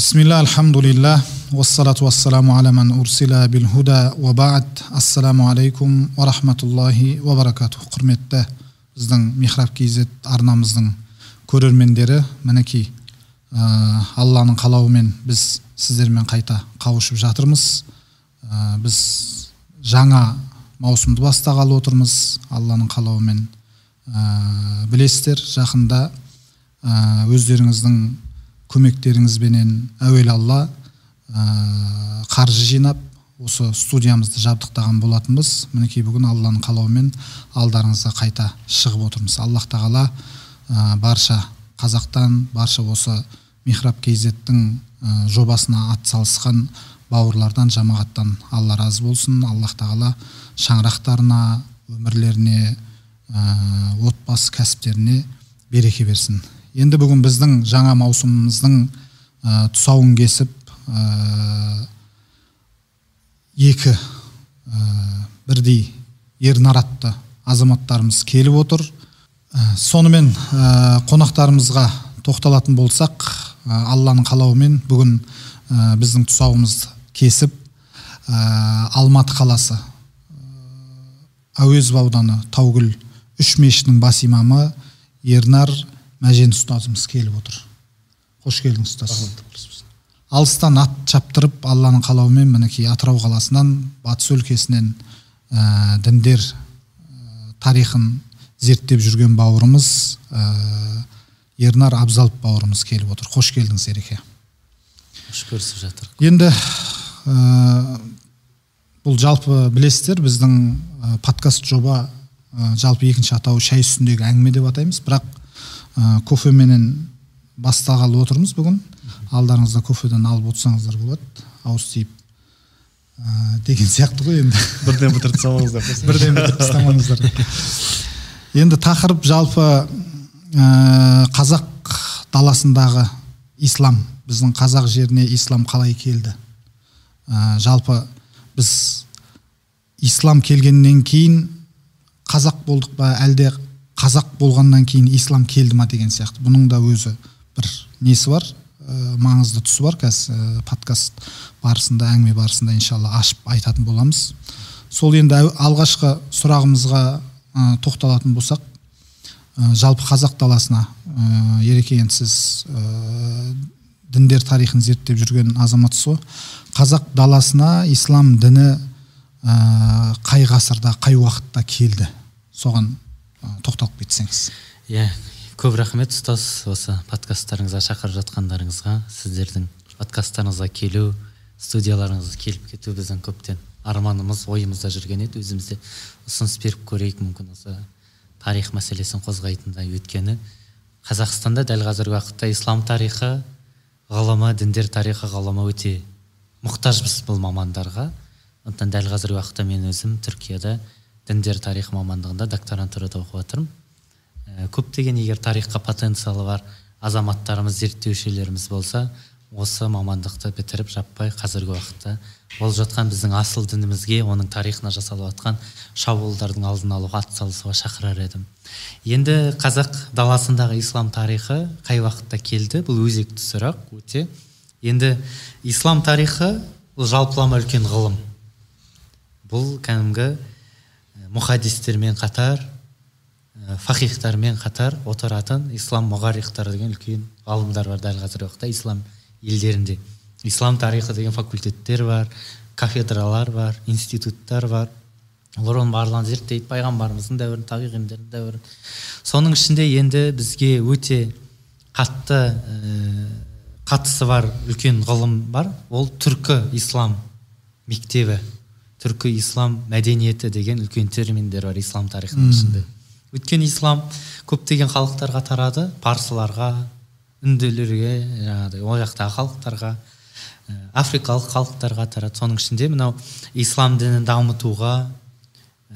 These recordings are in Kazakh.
бисмилля альхамдулилля уассалату ман урсила бил худа уа ассаламу алейкум уа рахматуллахи уа баракату құрметті біздің михраб kz арнамыздың көрермендері мінекей ә, алланың қалауымен біз сіздермен қайта қауышып жатырмыз ә, біз жаңа маусымды бастағалы отырмыз алланың қалауымен ә, білесіздер жақында ә, өздеріңіздің көмектеріңізбенен әуелі алла ә, қаржы жинап осы студиямызды жабдықтаған болатынбыз. Мінекей бүгін алланың қалауымен алдарыңызға қайта шығып отырмыз. Аллах тағала ә, барша қазақтан барша осы михраб кейзеттің ә, жобасына атсалысқан бауырлардан жамағаттан алла разы болсын. Аллах тағала шаңырақтарына өмірлеріне ә, отбасы кәсіптеріне береке берсін. Енді бүгін біздің жаңа маусымымыздың ә, тұсауын кесіп ә, екі ә, бірдей ернар атты азаматтарымыз келіп отыр. Ә, сонымен ә, қонақтарымызға тоқталатын болсақ ә, алланың қалауымен бүгін ә, біздің тұсауымызды кесіп ә, алматы қаласы әуезов ауданы таугүл үш мешітінің бас имамы ернар мәжен ұстазымыз келіп отыр. Қош келдіңіз ұстаз. Алыстан ат шаптырып алланың қалауымен мінекей атырау қаласынан батыс өлкесінен ә, діндер ә, тарихын зерттеп жүрген бауырымыз ә, ернар абзалов бауырымыз келіп отыр. Қош келдіңіз ереке. Қош көрісіп жатыр. Енді ә, бұл жалпы білесіздер біздің ә, подкаст жоба ә, жалпы екінші атауы шай үстіндегі әңгіме деп атаймыз. Бірақ ә, кофеменен бастағалы отырмыз бүгін. Алдарыңызда кофеден алып отырсаңыздар болады. Ауыз тиіп ә, деген сияқты ғой енді. Бірден бітіріп тастамаңыздар. Бірден бітіріп тастамаңыздар. Енді тақырып жалпы ә, қазақ даласындағы ислам. Біздің қазақ жеріне ислам қалай келді? Ә, жалпы біз ислам келгеннен кейін қазақ болдық па әлде қазақ болғаннан кейін ислам келді ма деген сияқты. Бұның да өзі бір несі бар ә, маңызды тұсы бар. Қазір ә, подкаст барысында әңгіме барысында иншалла ашып айтатын боламыз. Сол енді алғашқы сұрағымызға ә, тоқталатын болсақ ә, жалпы қазақ даласына ә, ереке енді сіз ә, діндер тарихын зерттеп жүрген азаматсыз ғой. Қазақ даласына ислам діні ә, қай ғасырда қай уақытта келді? Соған тоқталып кетсеңіз. Иә көп рахмет ұстаз осы подкасттарыңызға шақырып жатқандарыңызға сіздердің подкасттарыңызға келу студияларыңызға келіп кету біздің көптен арманымыз ойымызда жүрген еді. Өзіміз де ұсыныс беріп көрейік мүмкін осы тарих мәселесін қозғайтындай өйткені қазақстанда дәл қазіргі уақытта ислам тарихы ғылымы діндер тарихы ғылымы өте мұқтажбыз бұл мамандарға. Сондықтан дәл қазіргі уақытта мен өзім түркияда діндер тарих мамандығында докторантурада оқып жатырмын көптеген егер тарихқа потенциалы бар азаматтарымыз зерттеушілеріміз болса осы мамандықты бітіріп жаппай қазіргі уақытта болып жатқан біздің асыл дінімізге оның тарихына жасалып жатқан шабуылдардың алдын алуға атсалысуға шақырар едім. Енді қазақ даласындағы ислам тарихы қай уақытта келді? Бұл өзекті сұрақ өте. Енді ислам тарихы бұл жалпылама үлкен ғылым. Бұл кәдімгі мұхадистермен қатар фахихтармен қатар отыратын ислам мұғарихтар деген үлкен ғалымдар бар дәл қазіргі уақытта ислам елдерінде. Ислам тарихы деген факультеттер бар кафедралар бар институттар бар. Олар оның барлығын зерттейді пайғамбарымыздың дәуірін табиғиндердің дәуірін. Соның ішінде енді бізге өте қатты ә, қатысы бар үлкен ғылым бар. Ол түркі ислам мектебі. Түркі ислам мәдениеті деген үлкен терминдер бар ислам тарихының ішінде. Өйткені ислам көптеген халықтарға тарады парсыларға үнділерге жаңағыдай ол жақтағы халықтарға африкалық халықтарға тарады. Соның ішінде мынау ислам дінін дамытуға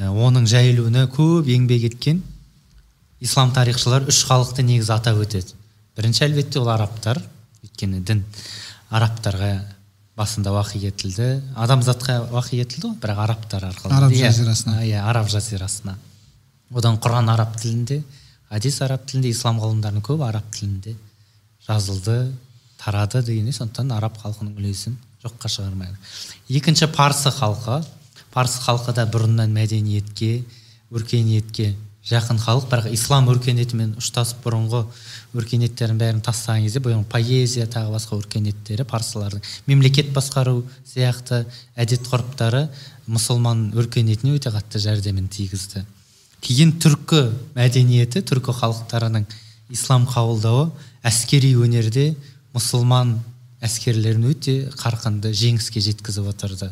оның жайылуына көп еңбек еткен ислам тарихшылар үш халықты негізі атап өтеді. Бірінші әлбетте ол арабтар. Өйткені дін арабтарға басында уахи етілді адамзатқа уахи етілді ғой бірақ арабтар арқылы. Араб жазирасына. Иә араб жазирасына. Одан құран араб тілінде хадис араб тілінде ислам ғылымдарының көбі араб тілінде жазылды тарады дегендей сондықтан араб халқының үлесін жоққа шығармайды. Екінші парсы халқы. Парсы халқы да бұрыннан мәдениетке өркениетке жақын халық бірақ ислам өркениетімен ұштасып бұрынғы өркениеттердің бәрін тастаған кезде бұрын поэзия тағы басқа өркениеттері парсылардың мемлекет басқару сияқты әдет ғұрыптары мұсылман өркениетіне өте қатты жәрдемін тигізді. Кейін түркі мәдениеті түркі халықтарының ислам қабылдауы әскери өнерде мұсылман әскерлерін өте қарқынды жеңіске жеткізіп отырды.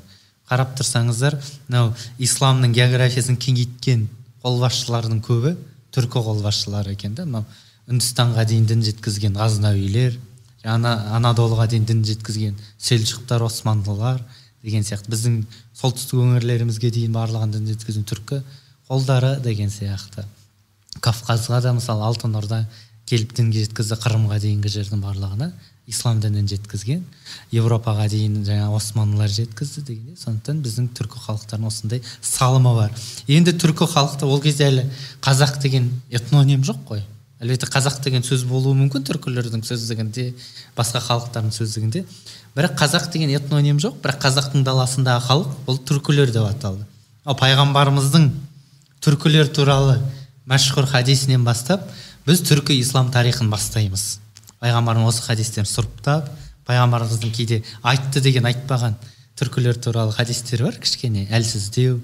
Қарап тұрсаңыздар мынау исламның географиясын кеңейткен қолбасшылардың көбі түркі қолбасшылары екен да мынау үндістанға дейін дін жеткізген ғазнауилер ана анадолыға дейін дін жеткізген селжұқтар османлылар деген сияқты. Біздің солтүстік өңірлерімізге дейін барлығын дін жеткізген түркі қолдары деген сияқты. Кавказға да мысалы алтын орда келіп дінге жеткізді қырымға дейінгі жердің барлығына. Ислам дінін жеткізген европаға дейін жаңа османлылар жеткізді дегендей сондықтан біздің түркі халықтарының осындай салымы бар. Енді түркі халықты ол кезде әлі қазақ деген этноним жоқ қой. Әлбетте қазақ деген сөз болуы мүмкін түркілердің сөздігінде басқа халықтардың сөздігінде. Бірақ қазақ деген этноним жоқ бірақ қазақтың даласындағы халық бұл түркілер деп аталды. Ал пайғамбарымыздың түркілер туралы мәшһүр хадисінен бастап біз түркі ислам тарихын бастаймыз. Пайғамбардың осы хадистерін сұрыптап пайғамбарымыздың кейде айтты деген айтпаған түркілер туралы хадистер бар кішкене әлсіздеу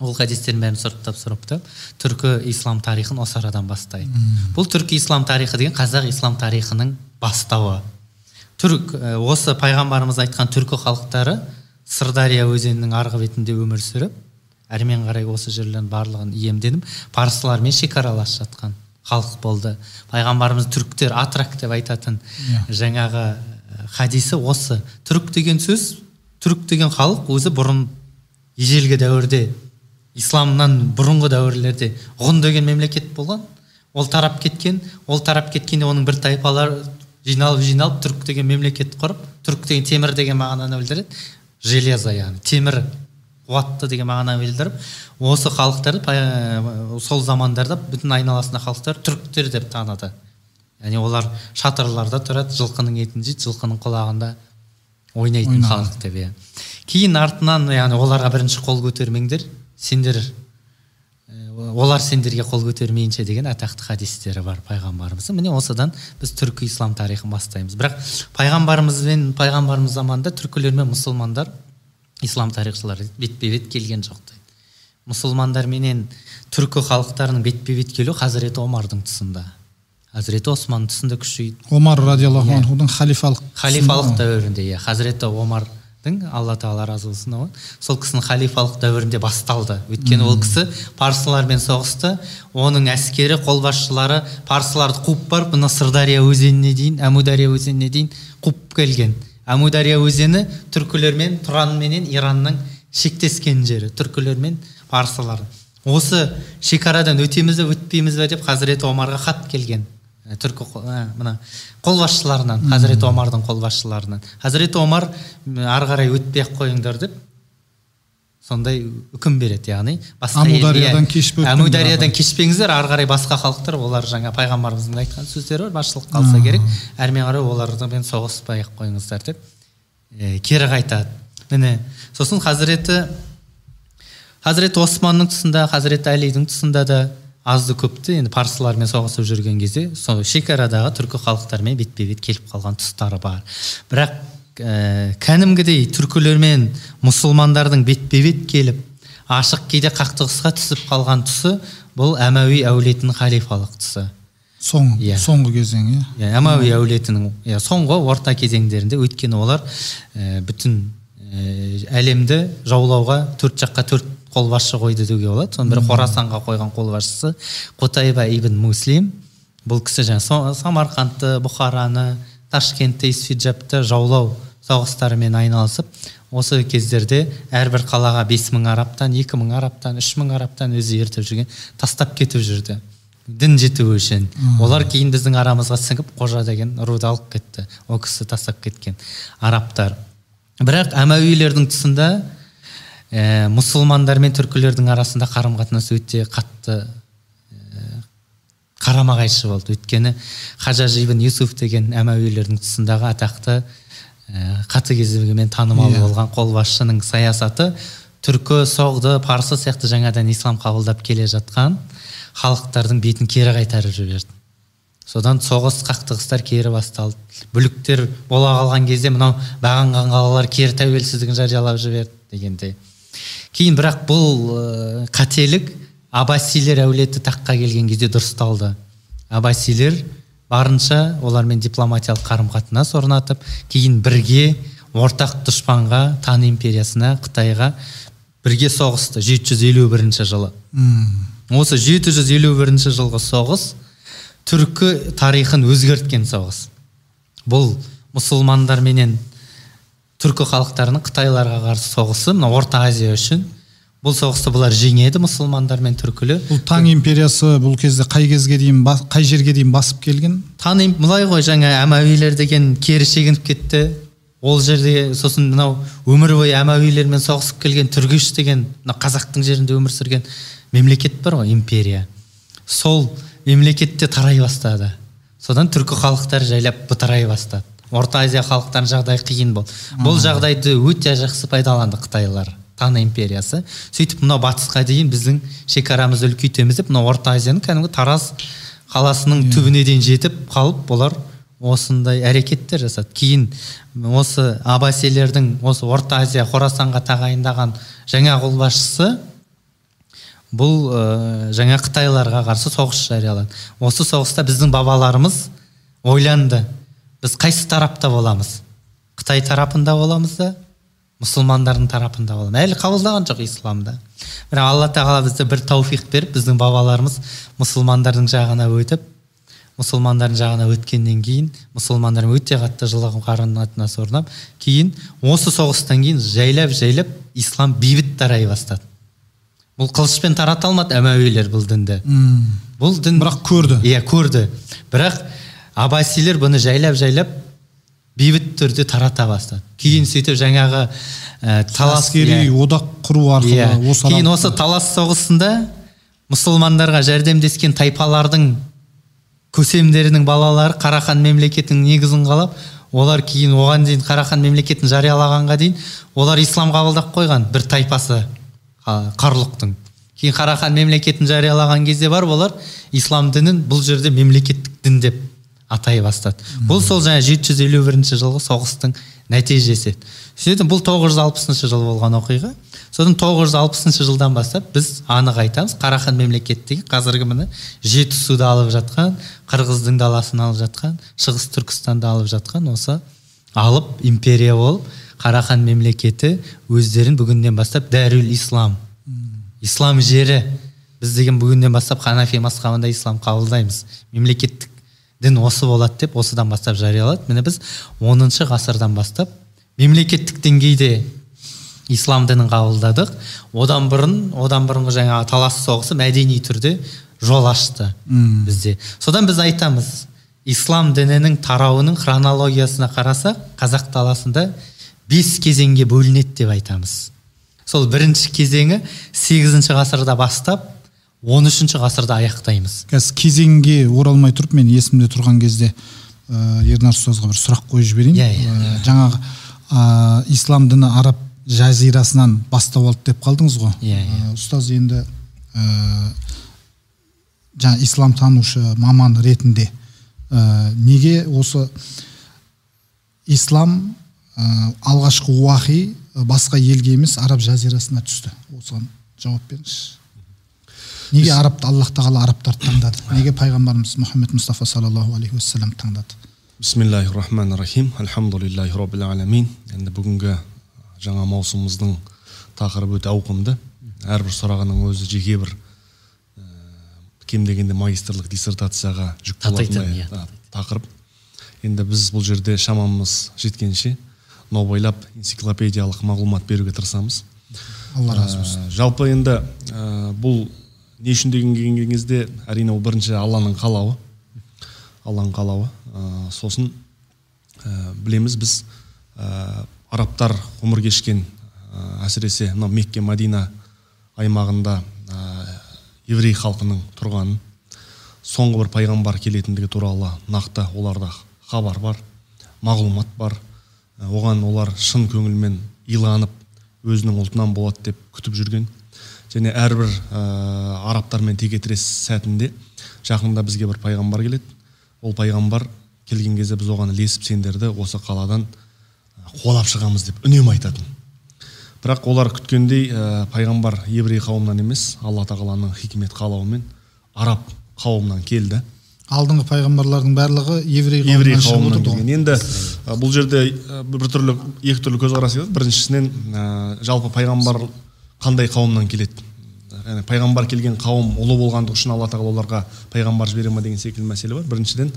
ол хадистердің бәрін сұрыптап сұрыптап түркі ислам тарихын осы арадан бастайды. Бұл түркі ислам тарихы деген қазақ ислам тарихының бастауы. Түрік осы пайғамбарымыз айтқан түркі халықтары сырдария өзенінің арғы бетінде өмір сүріп әрмен қарай осы жерлердің барлығын иемденіп парсылармен шекаралас жатқан. Халық болды. Пайғамбарымыз түріктер атрак деп айтатын yeah. Жаңағы хадисі осы. Түрік деген сөз түрік деген халық өзі бұрын ежелгі дәуірде исламнан бұрынғы дәуірлерде ғұн деген мемлекет болған. Ол тарап кеткен ол тарап кеткенде оның бір тайпалары жиналып жиналып түрік деген мемлекет құрып түрік деген темір деген мағынаны білдіреді. Железо яғни темір қуатты деген мағынаны білдіріп осы халықтарды сол замандарда бүтін айналасында халықтар түріктер деп таныды. Яғни олар шатырларда тұрады жылқының етін жейді жылқының құлағында ойнайтын халық деп иә. Кейін артынан яғни оларға бірінші қол көтермеңдер сендер олар сендерге қол көтермейінше деген атақты хадистері бар пайғамбарымыздың. Міне осыдан біз түркі ислам тарихын бастаймыз. Бірақ пайғамбарымызбен пайғамбарымыз заманында түркілер мен мұсылмандар ислам тарихшылары бетпе бет келген жоқ дейді. Мұсылмандарменен түркі халықтарының бетпе бет келуі хазіреті омардың тұсында. Хазіреті осман тұсында күшейді. Омар радиаллаху иә. анхудың халифалық халифалық дәуірінде иә. Хазіреті омардың алла тағала разы болсын сол кісінің халифалық дәуірінде басталды. Өйткені ол кісі парсылармен соғысты. Оның әскері қолбасшылары парсыларды қуып барып мына сырдария өзеніне дейін әмудария өзеніне дейін қуып келген. Әмудария өзені түркілермен тұранменен иранның шектескен жері түркілер мен парсылар осы шекарадан өтеміз бе өтпейміз бе деп хазіреті омарға хат келген. Ә, түркі ә, мына қолбасшыларынан хазіреті омардың қолбасшыларынан. Хазіреті омар ары қарай өтпей ақ қойыңдар деп сондай үкім береді яғни кешіп әмудариядан кешпеңіздер ары қарай басқа халықтар олар жаңа пайғамбарымыздың айтқан сөздері бар басшылық қалса керек. Әрмен қарай олармен соғыспай ақ қойыңыздар деп е, кері қайтады. Міне сосын хазіреті хазіреті османның тұсында хазіреті әлидің тұсында да азды көпті. Енді парсылармен соғысып жүрген кезде сол шекарадағы түркі халықтармен бетпе бет келіп қалған тұстары бар. Бірақ ә, кәдімгідей түркілер мен мұсылмандардың бетпе бет келіп ашық кейде қақтығысқа түсіп қалған тұсы бұл әмәуи әулетінің халифалық тұсы. Соң yeah. Иә. соңғы кезең иә? Yeah, әмәуи әулетінің иә соңғы орта кезеңдерінде өйткені олар ә, бүтін ә, әлемді жаулауға төрт жаққа төрт қолбасшы қойды деуге болады. Соның бірі қорасанға қойған қолбасшысы қутайба ибн муслим. Бұл кісі жаңағы самарқандты бұхараны ташкентті исфиджабты жаулау соғыстарымен айналысып осы кездерде әрбір қалаға бес мың араптан екі мың араптан үш мың араптан өзі ертіп жүрген тастап кетіп жүрді. Дін жетуі үшін. Олар кейін біздің арамызға сіңіп қожа деген руды алып кетті. Ол кісі тастап кеткен арабтар бірақ әмәуилердің тұсында ә, мұсылмандар мен түркілердің арасында қарым қатынас өте қатты ә, қарама қайшы болды. Өйткені хажаж ибн юсуф деген әмәуилердің тұсындағы атақты қатыгездігімен танымал Иә. болған қолбасшының саясаты түркі соғды парсы сияқты жаңадан ислам қабылдап келе жатқан халықтардың бетін кері қайтарып жіберді. Содан соғыс қақтығыстар кері басталды. Бүліктер бола қалған кезде мынау бағынған қалалар кері тәуелсіздігін жариялап жіберді дегендей. Кейін бірақ бұл ә, қателік аббасилер әулеті таққа келген кезде дұрысталды. Аббасилер барынша олармен дипломатиялық қарым қатынас орнатып кейін бірге ортақ дұшпанға тан империясына қытайға бірге соғысты. 751 жылы. М, осы 751 жылғы соғыс түркі тарихын өзгерткен соғыс. Бұл мұсылмандар менен түркі халықтарының қытайларға қарсы соғысы мына орта азия үшін бұл соғысты бұлар жеңеді мұсылмандар мен түркілі. Бұл таң империясы бұл кезде қай кезге дейін қай жерге дейін басып келген? Тани былай ғой жаңа әмәуилер деген кері шегініп кетті. Ол жерде сосын мынау өмір бойы әмәуилермен соғысып келген түргеш деген мына қазақтың жерінде өмір сүрген мемлекет бар ғой империя. Сол мемлекетте тарай бастады. Содан түркі халықтары жайлап бытырай бастады. Орта азия халықтарының жағдайы қиын болды. Бұл жағдайды өте жақсы пайдаланды қытайлар. Тан империясы сөйтіп мынау батысқа дейін біздің шекарамызды үлкейтеміз деп мынау орта азияның кәдімгі тараз қаласының түбіне дейін жетіп қалып олар осындай әрекеттер жасады. Кейін осы аббасилердің осы орта азия хорасанға тағайындаған жаңа қолбасшысы бұл ә, жаңа қытайларға қарсы соғыс жариялады. Осы соғыста біздің бабаларымыз ойланды. Біз қайсы тарапта боламыз? Қытай тарапында боламыз да мұсылмандардың тарапында боламыз әлі қабылдаған жоқ исламды бірақ алла тағала бізде бір тауфиқ беріп біздің бабаларымыз мұсылмандардың жағына өтіп мұсылмандардың жағына өткеннен кейін мұсылмандар өте қатты жылы қарым орнап кейін осы соғыстан кейін жайлап жайлап ислам бейбіт тарай бастады. Бұл қылышпен тарата алмады әмәуилер бұл дінді. Бұл дін бірақ көрді. Иә көрді. Бірақ аббасилер бұны жайлап жайлап бейбіт түрде тарата бастады. Кейін сөйтіп жаңағы ә, талас әскери иә, одақ құру арқылы иә. осы кейін осы талас соғысында мұсылмандарға жәрдемдескен тайпалардың көсемдерінің балалары қарахан мемлекетінің негізін қалап олар кейін оған дейін қарахан мемлекетін жариялағанға дейін олар ислам қабылдап қойған бір тайпасы қа- қарлұқтың. Кейін қарахан мемлекетін жариялаған кезде бар олар ислам дінін бұл жерде мемлекеттік дін деп атай бастады. Бұл сол жаңа 751 жылғы соғыстың нәтижесі. Сөйтіп бұл 960 жыл болған оқиға. Содан 960 жылдан бастап біз анық айтамыз қарахан мемлекеттегі қазіргі міне жетісуды алып жатқан қырғыздың даласын алып жатқан шығыс түркістанды алып жатқан осы алып империя болып қарахан мемлекеті өздерін бүгіннен бастап дәрул ислам. Ислам жері. Біз деген бүгіннен бастап ханафи мазхабында ислам қабылдаймыз. Мемлекеттік дін осы болады деп осыдан бастап жариялады. Міне біз 10 ғасырдан бастап мемлекеттік деңгейде ислам дінін қабылдадық. Одан бұрын одан бұрынғы жаңағы талас соғысы мәдени түрде жол ашты бізде. Содан біз айтамыз ислам дінінің тарауының хронологиясына қарасақ қазақ даласында бес кезеңге бөлінеді деп айтамыз. Сол бірінші кезеңі сегізінші ғасырда бастап 13 ғасырда аяқтаймыз. Қазір кезеңге оралмай тұрып мен есімде тұрған кезде ә, ернар ұстазға бір сұрақ қойып жіберейін. Иә, иә. Ә, жаңағы ә, ислам діні араб жазирасынан бастау алды деп қалдыңыз ғой? Иә, иә. Ә, ұстаз енді ә, жаңа ислам танушы маман ретінде ә, неге осы ислам ә, алғашқы уахи басқа елге емес араб жазирасына түсті? Осыған жауап беріңізші. Неге арабты аллах тағала арабтарды таңдады неге пайғамбарымыз мұхаммед мұстафа саллаллаху алейхи уассалам таңдады? Бисмиллахи рахмани рахим альхамдулиллахи роббил аламин. Енді бүгінгі жаңа маусымымыздың тақырыбы өте ауқымды. Әрбір сұрағының өзі жеке бір ә, кем дегенде магистрлық диссертацияға жүк болатындай иә. та- тақырып. Енді біз бұл жерде шамамыз жеткенше нобайлап энциклопедиялық мағлұмат беруге тырысамыз. Алла разы болсын. Ә, жалпы енді ә, бұл не үшін деген кезде әрине ол бірінші алланың қалауы. Алланың қалауы. Ә, сосын ә, білеміз біз ә, арабтар ғұмыр кешкен ә, әсіресе мынау мекке мәдина аймағында ә, еврей халқының тұрғанын соңғы бір пайғамбар келетіндігі туралы нақты оларда хабар бар мағлұмат бар. Оған олар шын көңілмен иланып өзінің ұлтынан болады деп күтіп жүрген. Және әрбір ә, арабтармен текетірес сәтінде жақында бізге бір пайғамбар келеді. Ол пайғамбар келген кезде біз оған ілесіп сендерді осы қаладан ә, қуалап шығамыз деп үнемі айтатын. Бірақ олар күткендей ә, пайғамбар еврей қауымынан емес алла тағаланың хикмет қалауымен араб қауымынан келді. Алдыңғы пайғамбарлардың барлығы еврей еврей қауымынан келген. енді ә, бұл жерде ә, бір түрлі екі түрлі көзқарас келеді. Біріншісінен ә, жалпы пайғамбар қандай қауымнан келеді? Яғни пайғамбар келген қауым ұлы болғандығы үшін алла тағала оларға пайғамбар жібере ма деген секілді мәселе бар. Біріншіден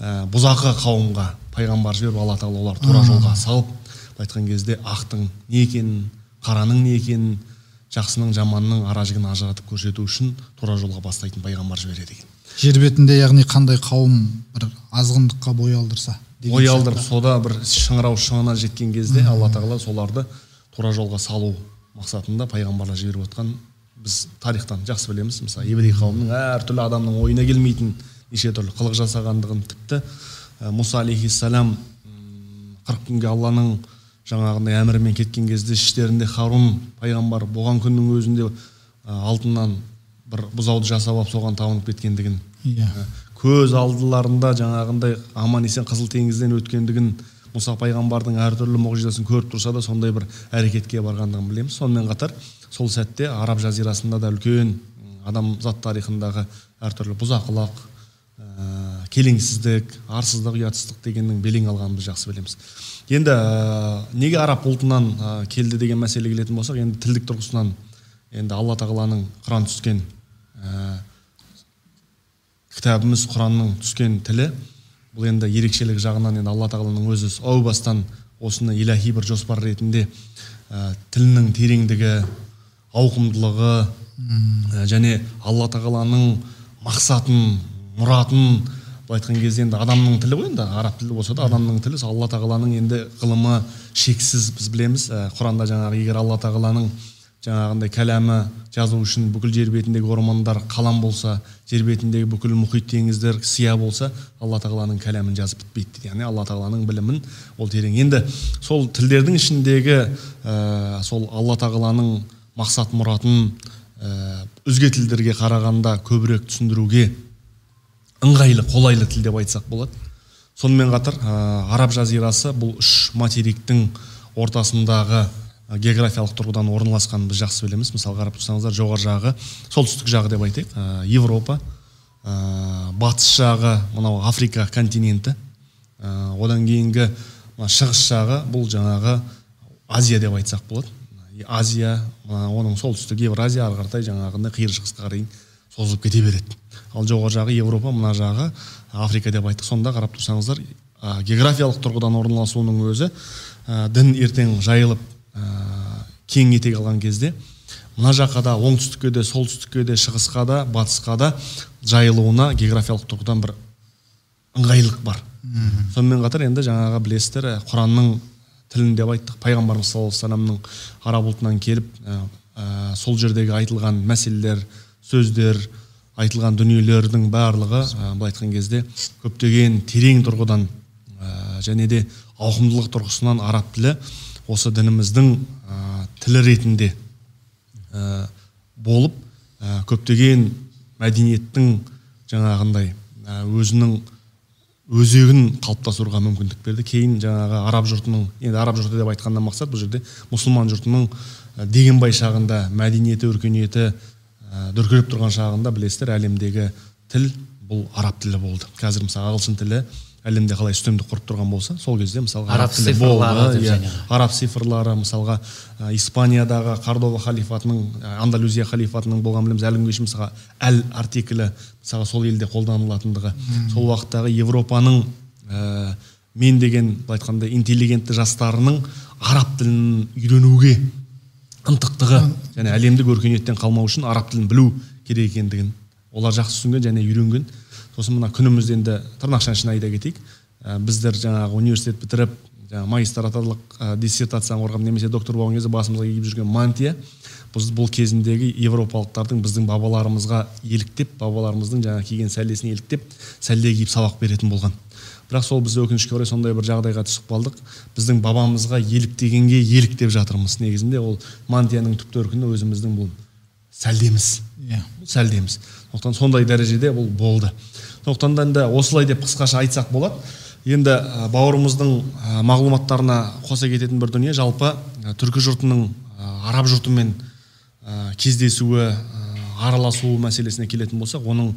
ә, бұзақы қауымға пайғамбар жіберіп алла тағала оларды тура жолға салып былай айтқан кезде ақтың не екенін қараның не екенін жақсының жаманның ара жігін ажыратып көрсету үшін тура жолға бастайтын пайғамбар жібереді екен жер бетінде яғни қандай қауым бір азғындыққа бой алдырса деген ой алдырып сода бір шыңырау шыңына жеткен кезде алла тағала соларды тура жолға салу мақсатында пайғамбарлар жіберіп отқан біз тарихтан жақсы білеміз. Мысалы еврей қауымның әртүрлі адамның ойына келмейтін неше түрлі қылық жасағандығын тіпті ә, мұса алейхиссалам м, қырық күнге алланың жаңағындай әмірімен кеткен кезде іштерінде харун пайғамбар болған күннің өзінде ә, алтыннан бір бұзауды жасап алып соған табынып кеткендігін иә. көз алдыларында жаңағындай аман есен қызыл теңізден өткендігін мұса пайғамбардың әртүрлі мұғжизасын көріп тұрса да сондай бір әрекетке барғандығын білеміз. Сонымен қатар сол сәтте араб жазирасында да үлкен адамзат тарихындағы әртүрлі бұзақылық ә, келеңсіздік арсыздық ұятсыздық дегеннің белең алғанын біз жақсы білеміз. Енді ә, неге араб ұлтынан ә, келді деген мәселеге келетін болсақ енді тілдік тұрғысынан енді алла тағаланың құран түскен ә, кітабымыз құранның түскен тілі бұл енді ерекшелік жағынан енді алла тағаланың өзі әу бастан осыны илахи бір жоспар ретінде ә, тілінің тереңдігі ауқымдылығы ә, және алла тағаланың мақсатын мұратын былай айтқан кезде енді адамның тілі ғой енді араб тілі болса да адамның тілі сол алла тағаланың енді ғылымы шексіз біз білеміз. Ә, құранда жаңағы егер алла тағаланың жаңағындай кәләмі жазу үшін бүкіл жер бетіндегі ормандар қалам болса жер бетіндегі бүкіл мұхит теңіздер сия болса алла тағаланың кәләмін жазып бітпейді. Яғни алла тағаланың білімін ол терең. Енді сол тілдердің ішіндегі ә, сол алла тағаланың мақсат мұратын ә, өзге тілдерге қарағанда көбірек түсіндіруге ыңғайлы қолайлы тіл деп айтсақ болады. Сонымен қатар ә, араб жазирасы бұл үш материктің ортасындағы географиялық тұрғыдан орналасқанын біз жақсы білеміз. Мысалы қарап тұрсаңыздар жоғары жағы солтүстік жағы деп айтайық. Ә, европа ә, батыс жағы мынау африка континенті. Ә, одан кейінгі мына шығыс жағы бұл жаңағы азия деп айтсақ болады. Азия оның солтүстік евразия ары қаратай жаңағындай қиыр шығысқа қарай созылып кете береді. Ал жоғары жағы европа мына жағы африка деп айттық. Сонда қарап тұрсаңыздар ә, географиялық тұрғыдан орналасуының өзі ә, дін ертең жайылып ә, кең етек алған кезде мына жаққа да оңтүстікке де солтүстікке де шығысқа да батысқа да жайылуына географиялық тұрғыдан бір ыңғайлылық бар. Сонымен қатар енді жаңағы білесіздер ә, құранның тілін деп айттық. Пайғамбарымыз саллаллаху алейхи вассаламның араб ұлтынан келіп ә, ә, сол жердегі айтылған мәселелер сөздер айтылған дүниелердің барлығы ә, былай айтқан кезде көптеген терең тұрғыдан ә, және де ауқымдылық тұрғысынан араб тілі осы дініміздің ә, тілі ретінде ә, болып ә, көптеген мәдениеттің жаңағындай өзінің өзегін қалыптастыруға мүмкіндік берді. Кейін жаңағы араб жұртының енді араб жұрты деп айтқаннан мақсат бұл жерде мұсылман жұртының дегенбай шағында мәдениеті өркениеті ә, дүркіреп тұрған шағында білесіздер әлемдегі тіл бұл араб тілі болды. Қазір мысалы ағылшын тілі әлемде қалай үстемдік құрып тұрған болса сол кезде мысалға Араб цифрлары иә. араб цифрлары мысалға ә, испаниядағы кордова халифатының ә, андалузия халифатының болған білеміз әлі күнге шейін мысалға әл артиклі мысалға сол елде қолданылатындығы. Сол уақыттағы европаның ә, мен деген былай айтқанда интеллигентті жастарының араб тілін үйренуге ынтықтығы және әлемдік өркениеттен қалмау үшін араб тілін білу керек екендігін олар жақсы түсінген және үйренген. Сосын мына күнімізде енді тырнақшаның ішіне айта кетейік. Ә, біздер жаңағы университет бітіріп жаңағы магистратуралық ә, диссертацияны қорғап немесе доктор болған кезде басымызға киіп жүрген мантия біз бұл кезіндегі европалықтардың біздің бабаларымызға еліктеп бабаларымыздың жаңа киген сәлдесіне еліктеп сәлде киіп сабақ беретін болған. Бірақ сол біз өкінішке орай сондай бір жағдайға түсіп қалдық. Біздің бабамызға еліктегенге еліктеп жатырмыз негізінде. Ол мантияның түп төркіні өзіміздің бұл сәлдеміз. Иә. Бұл сәлдеміз. Сондықтан сондай дәрежеде бұл болды. Сондықтан да енді осылай деп қысқаша айтсақ болады. Енді бауырымыздың мағлұматтарына қоса кететін бір дүние. Жалпы түркі жұртының араб жұртымен кездесуі араласуы мәселесіне келетін болсақ оның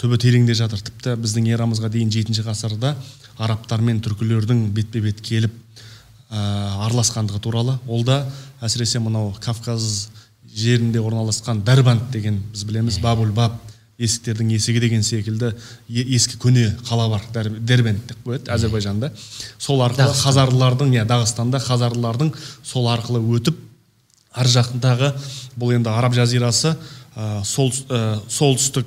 түбі тереңде жатыр. Тіпті біздің эрамызға дейін жетінші ғасырда арабтар мен түркілердің бетпе бет келіп ә, араласқандығы туралы. Ол да әсіресе мынау кавказ жерінде орналасқан дәрбанд деген біз білеміз бабуль баб. Есіктердің есігі деген секілді ескі көне қала бар дербент деп қояды әзірбайжанда сол арқылы хазарлардың иә дағыстанда хазарлардың сол арқылы өтіп ар жақтағы бұл енді араб жазирасы ә, сол, ә, солтүстік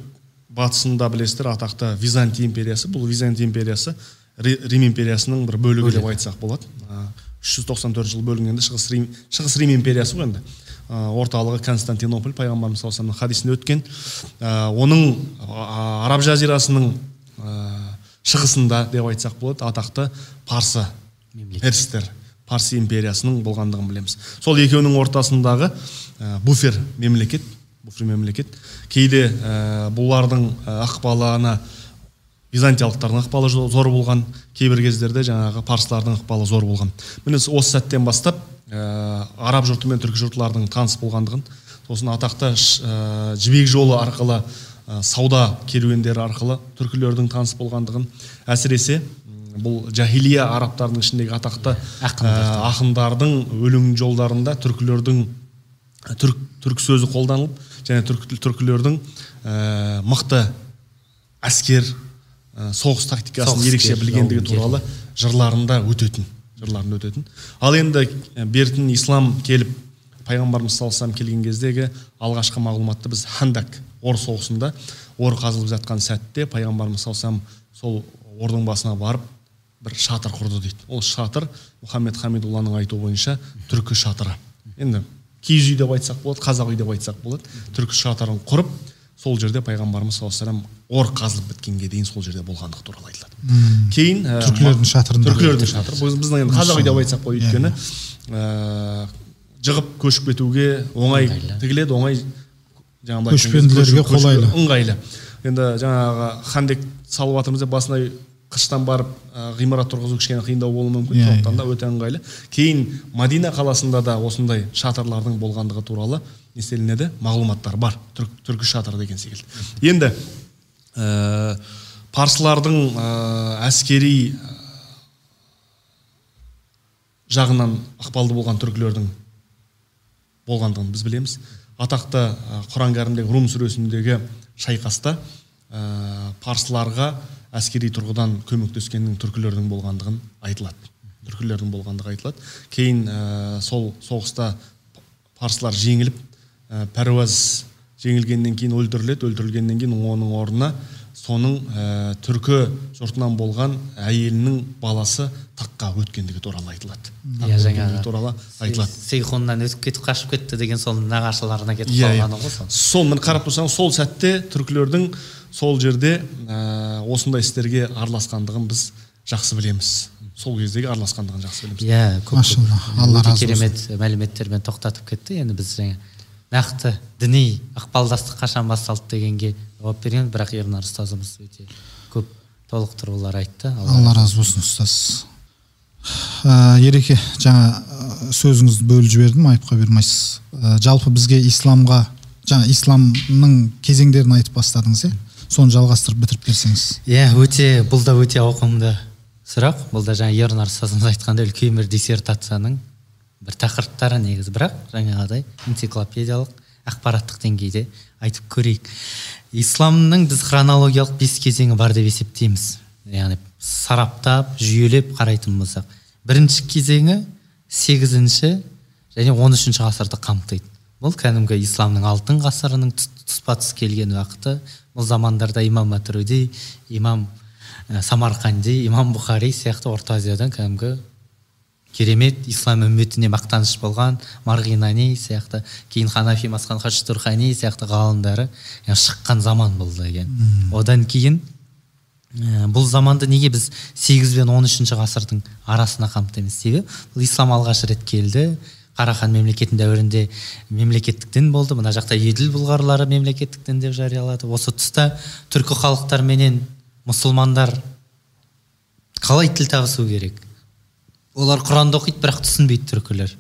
батысында білесіздер атақты византия империясы. Бұл византия империясы Ри- рим империясының бір бөлігі деп айтсақ болады. Ә, 394 жыл бөлінгенде шығыс рим шығыс рим империясы ғой енді. Орталығы константинополь пайғамбарымыз саллаллаху алейхи хадисінде өткен. Ә, оның араб жазирасының ә, шығысында деп айтсақ болады атақты парсы перстер парси империясының болғандығын білеміз. Сол екеуінің ортасындағы буфер мемлекет буфер мемлекет. Кейде бұлардың ықпалына византиялықтардың ықпалы зо- зор болған кейбір кездерде жаңағы парсылардың ықпалы зор болған. Міне осы сәттен бастап ә, араб жұрты мен түркі жұртлардың таныс болғандығын сосын атақты ә, жібек жолы арқылы ә, сауда керуендері арқылы түркілердің таныс болғандығын әсіресе бұл жахилия арабтардың ішіндегі атақты Ақындар. ә, ақындардың өлең жолдарында түркілердің түрк, түрк сөзі қолданылып және түрк, түркілердің ә, мықты әскер ә, соғыс тактикасын ерекше білгендігі туралы жырларында өтетін жырларында өтетін. Ал енді бертін ислам келіп пайғамбарымыз саллаллаху алейхи келген кездегі алғашқы мағлұматты біз хандак ор соғысында ор қазылып жатқан сәтте пайғамбарымыз саллаллаху сол ордың басына барып бір шатыр құрды дейді. Ол шатыр мұхаммед хамидулланың айтуы бойынша түркі шатыры. Енді киіз үй деп айтсақ болады қазақ үй деп айтсақ болады. Түркі шатырын құрып сол жерде пайғамбарымыз саллаллаху алейхи вассалам ор қазылып біткенге дейін сол жерде болғандығы туралы айтылады. Кейін ә, Түркілердің шатырында түркілердің шатыры. Біз- біздің енді қазақ үй деп айтсақ болады Иә, өйткені ә, жығып көшіп кетуге оңай тігіледі оңай жаңағы былай айтқан кезде Көшпенділерге қолайлы. ыңғайлы. Енді жаңағы хандек салып жатырмыз деп басына қыштан барып ә, ғимарат тұрғызу кішкене қиындау болуы мүмкін. Иә, сондықтан да өте ыңғайлы. Кейін мадина қаласында да осындай шатырлардың болғандығы туралы не істелінеді мағлұматтар бар. Түрк, түркі шатыры деген секілді. Енді ә, парсылардың ә, әскери жағынан ықпалды болған түркілердің болғандығын біз білеміз. Атақты құран кәрімдегі рум сүресіндегі шайқаста ә, парсыларға әскери тұрғыдан көмектескеннің түркілердің болғандығын айтылады. Түркілердің болғандығы айтылады. Кейін ә, сол соғыста парсылар жеңіліп ә, пәруаз жеңілгеннен кейін өлтіріледі өлтірілгеннен кейін оның орнына соның ә, түркі жұртынан болған әйелінің баласы таққа өткендігі туралы айтылады. Иә жаңағы туралы айтылады. сейхуннан өтіп кетіп қашып кетті деген сол нағашыларына кетіп иә иә. қалғаны ғой сол. Сол міне қарап тұрсаңыз сол сәтте түркілердің сол жерде ә, осындай істерге араласқандығын біз жақсы білеміз. Сол кездегі араласқандығын жақсы білеміз. Иә көп алла керемет мәліметтермен тоқтатып кетті. Енді біз жаңа нақты діни ықпалдастық қашан басталды дегенге жауап берген бірақ ернар ұстазымыз өте көп толықтырулар айтты. Алла разы болсын ұстаз. Ә, ереке жаңа ә, сөзіңізді бөліп жібердім айыпқа бұйырмайсыз. Ә, жалпы бізге исламға жаңа исламның кезеңдерін айтып бастадыңыз иә? Соны жалғастырып бітіріп берсеңіз. Иә өте бұл да өте ауқымды сұрақ. Бұл да жаңа ернар ұстазымыз айтқандай үлкен бір диссертацияның бір тақырыптары негізі бірақ жаңағыдай энциклопедиялық ақпараттық деңгейде айтып көрейік. Исламның біз хронологиялық бес кезеңі бар деп есептейміз. Яғни сараптап жүйелеп қарайтын болсақ. Бірінші кезеңі сегізінші және он үшінші ғасырды қамтиды. Бұл кәдімгі исламның алтын ғасырының тұс- тұспа тұс келген уақыты. Бұл замандарда имам матруди имам ә, самарқанди имам бұхари сияқты орта азиядан кәдімгі керемет ислам үмметіне мақтаныш болған марғинани сияқты кейін ханафи масхан хаштурхани сияқты ғалымдары шыққан заман болды екен одан кейін ә, бұл заманды неге біз 8 бен 13 ғасырдың арасына қамтимыз себебі бұл ислам алғаш рет келді. Қарахан мемлекетінің дәуірінде мемлекеттік дін болды. Мына жақта еділ бұлғарлары мемлекеттік дін деп жариялады. Осы тұста түркі халықтарменен мұсылмандар қалай тіл табысу керек? Олар құранды оқиды бірақ түсінбейді түркілер.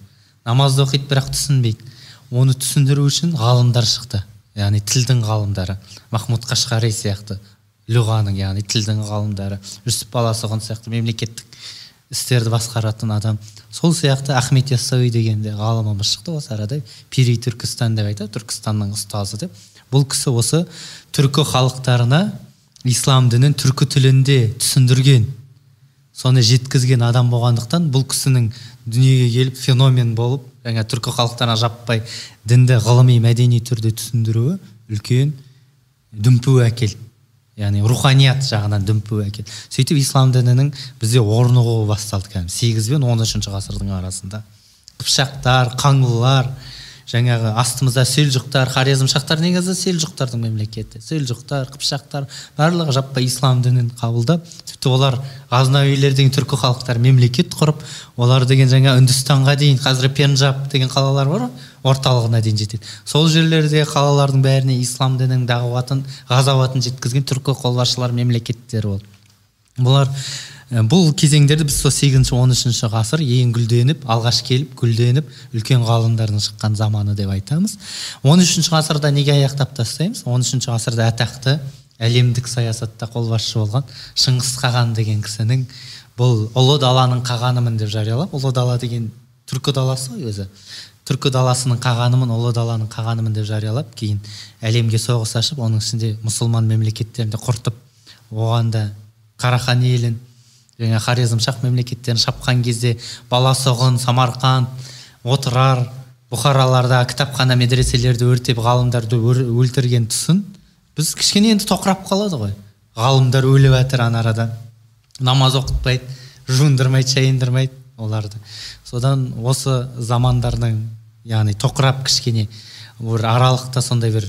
Намазды оқиды бірақ түсінбейді. Оны түсіндіру үшін ғалымдар шықты. Яғни тілдің ғалымдары. Махмуд қашқари сияқты. Люғаның яғни тілдің ғалымдары. Жүсіп баласұғын сияқты мемлекеттік істерді басқаратын адам. Сол сияқты ахмет яссауи деген де ғалымымыз шықты осы арада. Пири түркістан деп айтады түркістанның ұстазы деп. Бұл кісі осы түркі халықтарына ислам дінін түркі тілінде түсіндірген. Соны жеткізген адам болғандықтан бұл кісінің дүниеге келіп феномен болып жаңа түркі халықтарына жаппай дінді ғылыми мәдени түрде түсіндіруі үлкен дүмпу әкелді яғни руханият жағынан дүмпу әкелді сөйтіп ислам дінінің бізде орнығуы басталды кәдімгі сегіз бен он үшінші ғасырдың арасында. Қыпшақтар қаңлылар жаңағы астымызда селжұқтар хорезмшақтар негізі селжұқтардың мемлекеті селжұқтар қыпшақтар барлығы жаппай ислам дінін қабылдап тіпті олар ғазнауилер деген түркі халықтар мемлекет құрып олар деген жаңа үндістанға дейін қазір пенджаб деген қалалар бар орталығына дейін жетеді. Сол жерлерде қалалардың бәріне ислам дінінің дағуатын ғазауатын жеткізген түркі қолбасшылар мемлекеттері болды. Бұлар бұл кезеңдерде біз сол сегізінші он үшінші ғасыр ең гүлденіп алғаш келіп гүлденіп үлкен ғалымдардың шыққан заманы деп айтамыз. он үшінші ғасырда неге аяқтап тастаймыз? он үшінші ғасырда атақты әлемдік саясатта қолбасшы болған шыңғыс қаған деген кісінің бұл ұлы даланың қағанымын деп жариялап ұлы дала деген түркі даласы ғой өзі. түркі даласының қағанымын ұлы даланың қағанымын деп жариялап кейін әлемге соғыс ашып оның ішінде мұсылман мемлекеттерін де құртып оған да қарахан елін жаңа хорезмшах мемлекеттерін шапқан кезде баласұғын самарқанд отырар бұхараларда кітапхана медреселерді өртеп ғалымдарды өлтірген тұсын біз кішкене енді тоқырап қалады ғой. Ғалымдар өліп жатыр ана арада намаз оқытпайды жуындырмайды шайындырмайды оларды. Содан осы замандардың яғни тоқырап кішкене бір аралықта сондай бір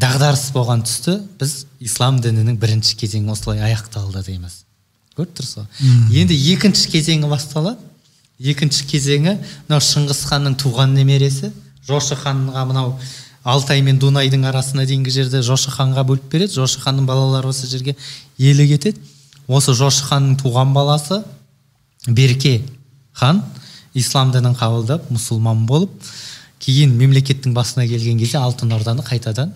дағдарыс болған тұсты біз ислам дінінің бірінші кезеңі осылай аяқталды дейміз. Көріп тұрсыз ғой? Енді екінші кезеңі басталады. Екінші кезеңі мынау шыңғыс ханның туған немересі. Жошы ханға мынау алтай мен дунайдың арасына дейінгі жерді жошы ханға бөліп береді. Жошы ханның балалары осы жерге елі кетеді. Осы жошы ханның туған баласы берке хан ислам дінін қабылдап мұсылман болып кейін мемлекеттің басына келген кезде алтын орданы қайтадан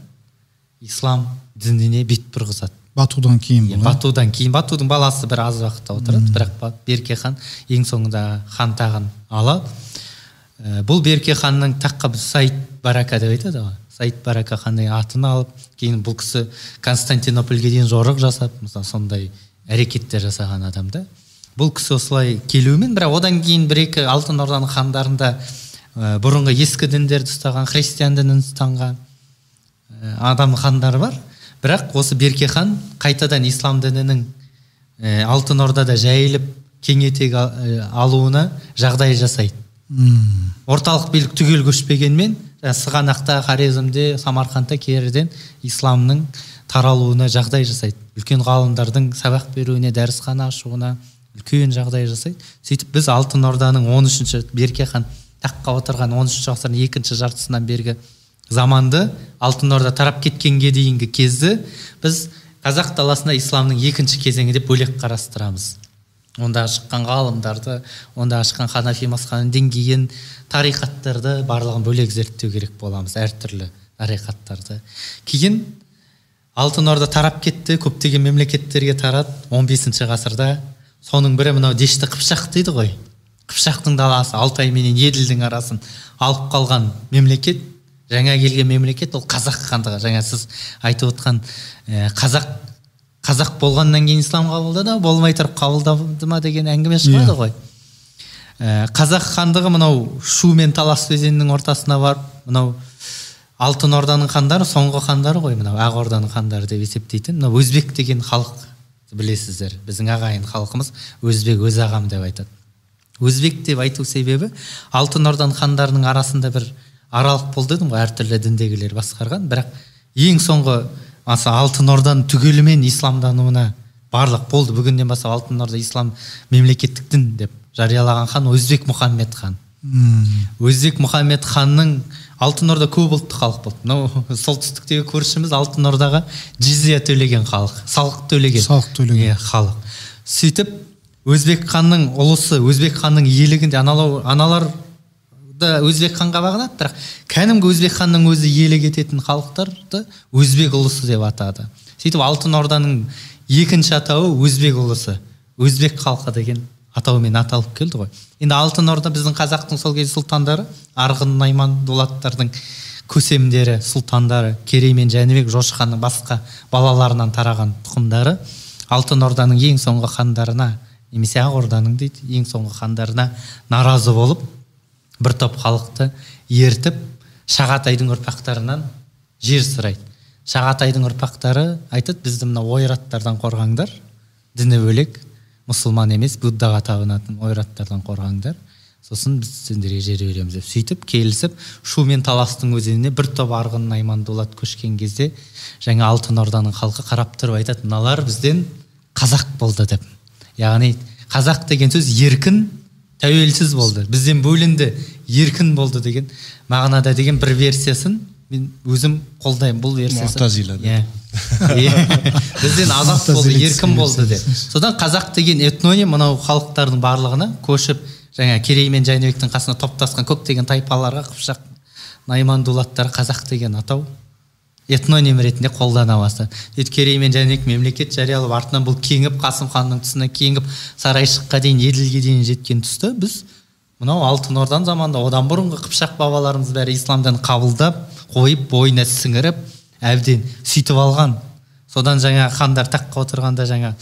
ислам дініне бет бұрғызады. Батудан кейін бұл батудан кейін батудың баласы бір аз уақытта отырады бірақ берке хан ең соңында хан тағын алады ә, бұл берке ханның таққа саид барака деп айтады ғой. Саид барака ханның атын алып кейін бұл кісі константинопольге дейін жорық жасап мысалы сондай әрекеттер жасаған адам да. Бұл кісі осылай келуімен бірақ одан кейін бір екі алтын орданың хандарында ә, бұрынғы ескі діндерді ұстаған христиан дінін ұстанған ә, адам хандар бар. Бірақ осы берке хан қайтадан ислам дінінің ә, алтын ордада жайылып кең етек алуына жағдай жасайды. Үм. орталық билік түгел көшпегенмен сығанақта хорезмде самарқандта керіден исламның таралуына жағдай жасайды. Үлкен ғалымдардың сабақ беруіне дәрісхана ашуына үлкен жағдай жасайды. Сөйтіп біз алтын орданың 13 үшінші берке хан таққа отырған 13 үшінші ғасырдың екінші жартысынан бергі заманды алтын орда тарап кеткенге дейінгі кезді біз қазақ даласында исламның екінші кезеңі деп бөлек қарастырамыз. Онда шыққан ғалымдарды онда шыққан ханафи масханың деңгейін тарихаттарды барлығын бөлек зерттеу керек боламыз әртүрлі тарихаттарды. Кейін алтын орда тарап кетті көптеген мемлекеттерге тарады. 15 ғасырда соның бірі мынау дешті қыпшақ дейді ғой. Қыпшақтың даласы алтай менен еділдің арасын алып қалған мемлекет. Жаңа келген мемлекет ол қазақ хандығы. Жаңа сіз айтып отқан ә, қазақ қазақ болғаннан кейін ислам қабылдады болмай тұрып қабылдады ма деген әңгіме шығады ғой. Ә, қазақ хандығы мынау шу мен талас өзенінің ортасына барып мынау алтын орданың хандары соңғы хандары ғой мынау ақ орданың хандары деп есептейтін. Мынау өзбек деген халық білесіздер біздің ағайын халқымыз өзбек өз ағам деп айтады. Өзбек деп айту себебі алтын орданың хандарының арасында бір аралық болды дедім ғой әртүрлі діндегілер басқарған. Бірақ ең соңғы аса алтын орданың түгелімен исламдануына барлық болды. Бүгіннен бастап алтын орда ислам мемлекеттік дін деп жариялаған хан өзбек мұхаммед хан. Өзбек мұхаммед ханның алтын орда көп ұлтты халық болды. Мынау солтүстіктегі көршіміз алтын ордаға жизия төлеген халық салық төлеген. Салық төлеген. иә халық. Сөйтіп өзбек ханның ұлысы өзбек ханның иелігінде аналар да өзбек ханға бағынады бірақ кәдімгі өзбек ханның өзі иелік ететін халықтарды өзбек ұлысы деп атады. Сөйтіп алтын орданың екінші атауы өзбек ұлысы өзбек халқы деген атаумен аталып келді ғой. Енді алтын орда біздің қазақтың сол кезде сұлтандары арғын найман дулаттардың көсемдері сұлтандары керей мен жәнібек жошы ханның басқа балаларынан тараған тұқымдары алтын орданың ең соңғы хандарына немесе ақ орданың дейді ең соңғы хандарына наразы болып бір топ халықты ертіп шағатайдың ұрпақтарынан жер сұрайды. Шағатайдың ұрпақтары айтады бізді мына ойраттардан қорғаңдар діні бөлек мұсылман емес буддаға табынатын ойраттардан қорғаңдар. Сосын біз сендерге жер береміз деп сөйтіп келісіп шу мен таластың өзеніне бір топ арғын найман дулат көшкен кезде жаңа алтын орданың халқы қарап тұрып айтады мыналар бізден қазақ болды деп. Яғни қазақ деген сөз еркін тәуелсіз болды. Бізден бөлінді еркін болды деген мағынада деген бір версиясын мен өзім қолдаймын бұл версиясы Муътазила деп. иә. Бізден азат болды еркін болды деп. содан қазақ деген этноним мынау халықтардың барлығына көшіп жаңа керей мен жәнібектің қасына топтасқан көптеген тайпаларға қыпшақ найман дулаттар қазақ деген атау. Этноним ретінде қолдана бастады сөйтіп керей мен жәнібек мемлекет жариялап артынан бұл кеңіп қасым ханның тұсына кеңіп сарайшыққа дейін еділге дейін жеткен тұста біз мынау алтын орданың заманында одан бұрынғы қыпшақ бабаларымыз бәрі исламдан қабылдап қойып бойына сіңіріп әбден сөйтіп алған. Содан жаңа хандар таққа отырғанда жаңа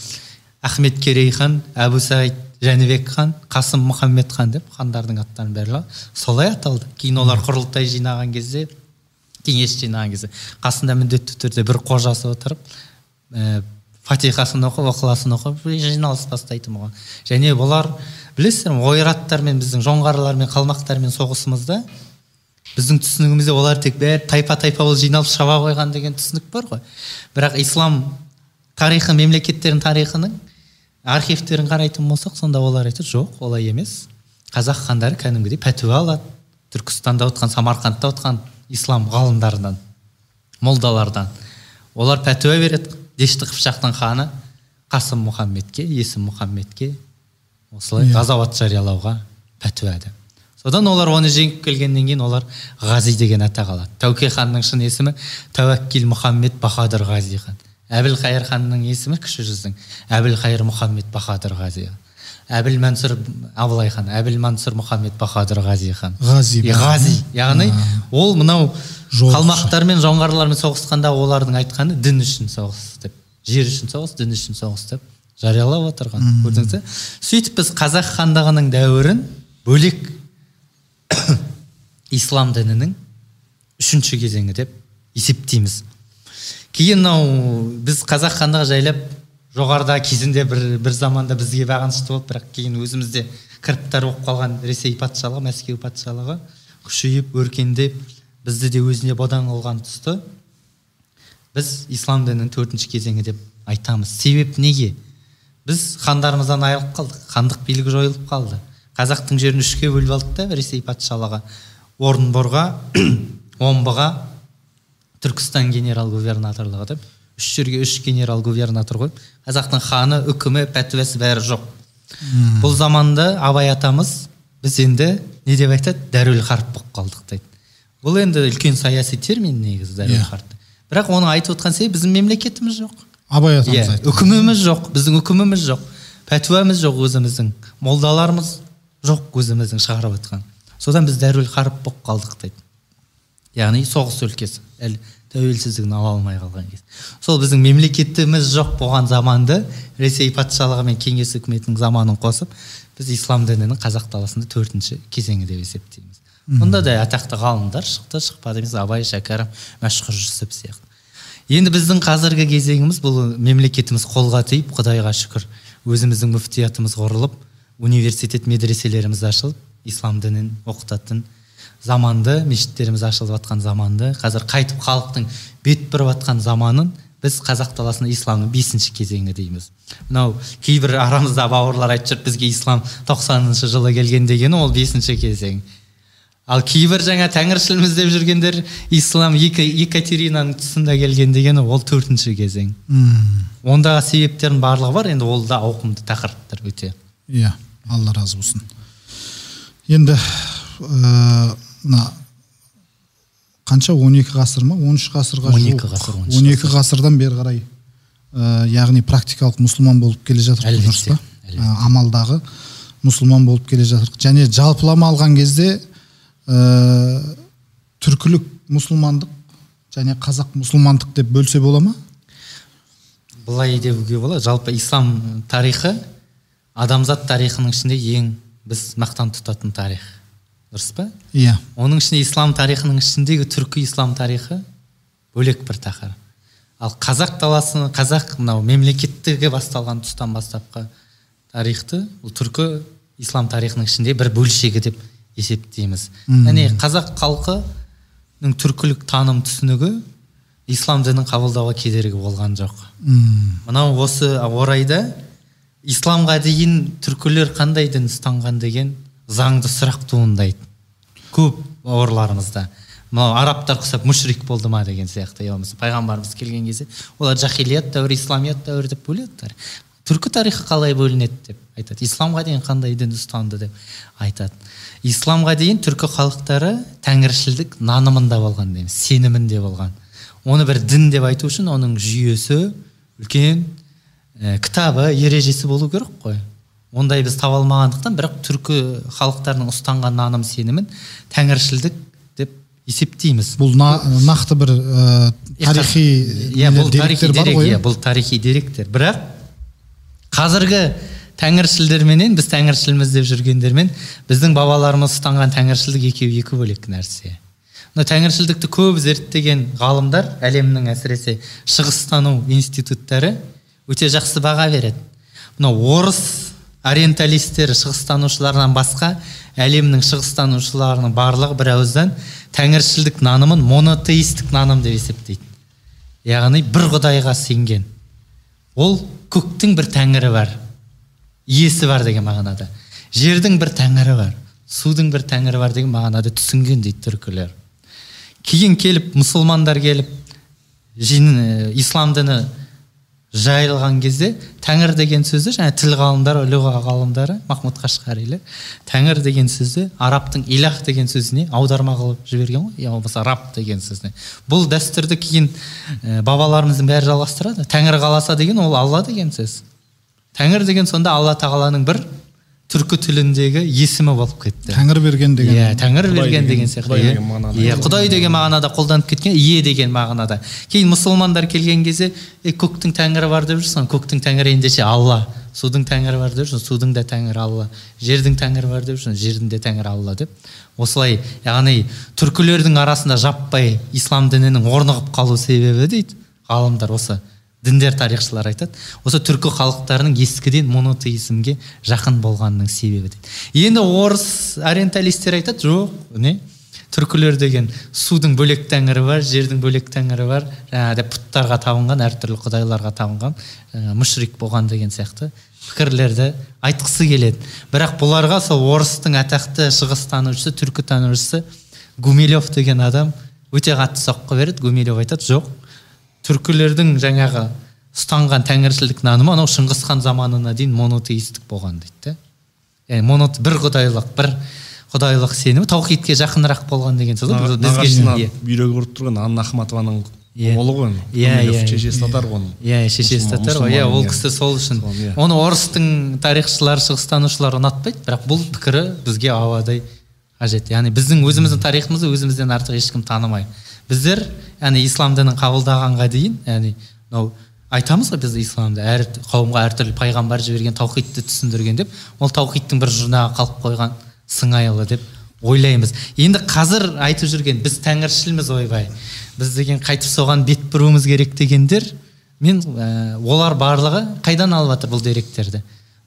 ахмет керей хан әбу саид жәнібек хан қасым мұхаммед хан деп хандардың аттарын барлығы солай аталды. Кейін олар құрылтай жинаған кезде кеңес жинаған кезде қасында міндетті түрде бір қожасы отырып ә, фатихасын оқып ықыласын оқып жиналыс бастайтын болған. Және бұлар білесіздер ме ойраттармен біздің жоңғарлармен қалмақтармен соғысымызда біздің түсінігімізде олар тек бәрі тайпа тайпа болып жиналып шаба қойған деген түсінік бар ғой. Бірақ ислам тарихы мемлекеттердің тарихының архивтерін қарайтын болсақ сонда олар айтады жоқ олай емес. Қазақ хандары кәдімгідей пәтуа алады. Түркістанда отқан самарқандта отқан ислам ғалымдарынан молдалардан. Олар пәтуа береді. Дешті қыпшақтың ханы қасым мұхаммедке есім мұхаммедке осылай Иә. ғазауат жариялауға пәтуа деп содан олар оны жеңіп келгеннен кейін олар ғази деген атақ алады тәуке ханның шын есімі тәуәккил мұхаммед бахадыр ғази хан. Әбілқайыр ханның есімі кіші жүздің әбілқайыр мұхаммед бахадыр ғази әбіл мәнсұр абылай хан әбіл мәнсұр мұхаммед бахадыр ғази хан. Ғази ғази яғни ол мынау қалмақтармен жоңғарлармен соғысқанда олардың айтқаны дін үшін соғыс деп жер үшін соғыс дін үшін соғыс деп жариялап отырған. Көрдіңіз бе сөйтіп біз қазақ хандығының дәуірін бөлек ислам дінінің үшінші кезеңі деп есептейміз. Кейін мынау біз қазақ хандығы жайлап жоғарыда кезінде бір, бір заманда бізге бағынышты болып бірақ кейін өзімізде кіріптар болып қалған ресей патшалығы мәскеу патшалығы күшейіп өркендеп бізді де өзіне бодан қылған тұста біз ислам дінінің төртінші кезеңі деп айтамыз. Себеп неге? Біз хандарымыздан айырылып қалдық хандық билік жойылып қалды. Қазақтың жерін үшке бөліп алды да ресей патшалығы. Орынборға омбыға түркістан генерал губернаторлығы деп. Үш жерге үш генерал губернатор қойып қазақтың ханы үкімі пәтуасы бәрі жоқ. Бұл заманда абай атамыз біз енді не деп айтады? Дәруел харп болып қалдық дейді. Бұл енді үлкен саяси термин негізі дәруел Иә. харп бірақ оны айтып отқан себебі біздің мемлекетіміз жоқ. Абай атамыз иә айтты. үкіміміз жоқ біздің үкіміміз жоқ. Пәтуамыз жоқ өзіміздің молдаларымыз жоқ өзіміздің шығарып отқан. Содан біз дәруел харп болып қалдық дейді. Яғни соғыс өлкесі. Әлі тәуелсіздігін ала алмай қалған кез. Сол біздің мемлекетіміз жоқ болған заманды ресей патшалығы мен кеңес үкіметінің заманын қосып біз ислам дінінің қазақ даласында төртінші кезеңі деп есептейміз. Мұнда да атақты ғалымдар шықты шықпады емес абай шәкәрім мәшһүр жүсіп сияқты. Енді біздің қазіргі кезеңіміз бұл мемлекетіміз қолға тиіп құдайға шүкір өзіміздің мүфтиятымыз құрылып университет медреселеріміз ашылып ислам дінін оқытатын заманды мешіттеріміз ашылып жатқан заманды қазір қайтып халықтың бет бұрып жатқан заманын біз қазақ даласында исламның бесінші кезеңі дейміз. Мынау кейбір арамызда бауырлар айтып жүр бізге ислам тоқсаныншы жылы келген деген ол бесінші кезең. Ал кейбір жаңа тәңіршілміз деп жүргендер ислам екатеринаның тұсында келген дегені ол төртінші кезең. Ондағы себептердің барлығы бар енді ол да ауқымды тақырыптар өте. Иә алла разы болсын. Енді мына қанша 12 ғасыр ма? 13 ғасырға 12 ғасыр 12 ғасырдан бері қарай ә, яғни практикалық мұсылман болып келе жатырмық дұрыс па? ә, амалдағы мұсылман болып келе жатырмық және жалпылама алған кезде ә, түркілік мұсылмандық және қазақ мұсылмандық деп бөлсе бола ма? Былай деуге болады. Жалпы ислам тарихы адамзат тарихының ішінде ең біз мақтан тұтатын тарих. Дұрыс па? Иә. Оның ішінде ислам тарихының ішіндегі түркі ислам тарихы бөлек бір тақырып. Ал қазақ даласы қазақ мынау мемлекеттігі басталған тұстан бастапқы тарихты бұл түркі ислам тарихының ішінде бір бөлшегі деп есептейміз. Яғни қазақ халқының түркілік таным түсінігі ислам дінін қабылдауға кедергі болған жоқ. Мынау осы орайда исламға дейін түркілер қандай дін ұстанған деген заңды сұрақ туындайды. Көп бауырларымызда. Мынау арабтар құсап мүшрик болды ма деген сияқты. Иә пайғамбарымыз келген кезде олар жахилият дәуірі исламият дәуірі деп бөледі түркі тарихы қалай бөлінеді деп айтады. Исламға дейін қандай дін ұстанды деп айтады. Исламға дейін түркі халықтары тәңіршілдік нанымында болған дейміз сенімінде болған. Оны бір дін деп айту үшін оның жүйесі үлкен кітабы ережесі болу керек қой. Ондай біз таба алмағандықтан бірақ түркі халықтарының ұстанған наным сенімін тәңіршілдік деп есептейміз. Бұл на, нақты бір ә, тарихи иә бұл тарихи дерек иә бұл тарихи деректер. Бірақ қазіргі тәңіршілдерменен біз тәңіршілміз деп жүргендермен біздің бабаларымыз ұстанған тәңіршілдік екеуі екі бөлек нәрсе. Мына тәңіршілдікті көп зерттеген ғалымдар әлемнің әсіресе шығыстану институттары өте жақсы баға береді. Мынау орыс ориенталисттер шығыстанушыларынан басқа әлемнің шығыстанушыларының барлығы бір ауыздан тәңіршілдік нанымын монотеистік наным деп есептейді. Яғни бір құдайға сенген. Ол көктің бір тәңірі бар. Иесі бар деген мағынада. Жердің бір тәңірі бар. Судың бір тәңірі бар деген мағынада түсінген дейді түркілер. Кейін келіп мұсылмандар келіп жин, ислам діні жайылған кезде тәңір деген сөзді және тіл ғалымдары лұға ғалымдары махмуд қашқарилер тәңір деген сөзді арабтың илах деген сөзіне аударма қылып жіберген ғой. Я болмаса раб деген сөзіне. Бұл дәстүрді кейін ә, бабаларымыздың бәрі жалғастырады. Тәңір қаласа деген ол алла деген сөз. Тәңір деген сонда алла тағаланың бір түркі тіліндегі есімі болып кетті. Тәңір берген деген иә тәңір берген деген сияқты иә. құдай деген мағынада қолданып кеткен ие деген мағынада. Кейін мұсылмандар келген кезде е көктің тәңірі бар деп жүрсің көктің тәңірі ендеше алла судың тәңірі бар деп жүрсің. Судың да тәңірі алла жердің тәңірі бар деп жүрсің. Жердің де тәңірі алла деп. Осылай яғни түркілердің арасында жаппай ислам дінінің орнығып қалу себебі дейді ғалымдар осы. Діндер тарихшылар айтады. Осы түркі халықтарының ескіден монотеизмге жақын болғанының себебі дейді. Енді орыс ориенталистер айтады жоқ не? Түркілер деген судың бөлек тәңірі бар жердің бөлек тәңірі бар. Жаңағыдай пұттарға табынған әртүрлі құдайларға табынған ә, мүшрик болған деген сияқты пікірлерді айтқысы келеді. Бірақ бұларға сол орыстың атақты шығыстанушысы түркі танушысы гумилев деген адам өте қатты соққы береді. Гумилев айтады жоқ түркілердің жаңағы ұстанған тәңіршілдік нанымы анау шыңғысхан заманына дейін монотеистік болған дейді да яғни монот бір құдайлық бір құдайлық сенімі таухидке жақынырақ болған деген сөз ғой бүйрегі ұрып тұрған анна ахматованың ұлы ғой иә иә шешесі татар ғой иә шешесі татар ғой. Иә ол кісі сол үшін иә. оны орыстың тарихшылары шығыстанушылары ұнатпайды бірақ бұл пікірі бізге ауадай қажет. Яғни біздің өзіміздің тарихымызды өзімізден артық ешкім танымайды біздер яғни ислам дінін қабылдағанға дейін яғни мынау айтамыз ғой біз исламда әр қауымға әртүрлі пайғамбар жіберген таухидты түсіндірген деп ол таухидтың бір жұрнағы қалып қойған сыңайлы деп ойлаймыз. Енді қазір айтып жүрген біз тәңіршілміз ойбай біз деген қайтып соған бет бұруымыз керек дегендер мен ә, олар барлығы қайдан алып жатыр бұл деректерді?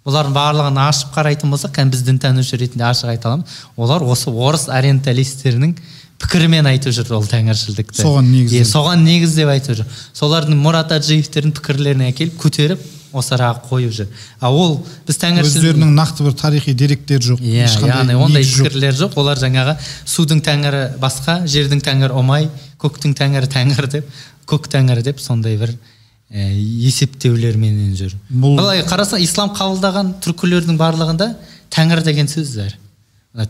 Бұлардың барлығын ашып қарайтын болсақ кәдімгі біз дінтанушы ретінде ашық айта аламыз. Олар осы орыс ориенталистерінің пікірімен айтып жүр ол тәңіршілдікті. Соған негіздеп. Иә, соған негіздеп айтып жүр. Солардың мұрат аджиевтердің пікірлерін әкеліп көтеріп осы араға қойып жүр. А ол біз тәңіршіл өздерінің нақты бір тарихи деректері жоқ иә ешқандай яғни ондай негіз пікірлер жоқ. Олар жаңағы судың тәңірі басқа жердің тәңірі омай көктің тәңірі тәңір деп көк тәңірі деп сондай бір ә, есептеулерменен жүр. Бұл- былай қарасаң ислам қабылдаған түркілердің барлығында тәңір деген сөз бар.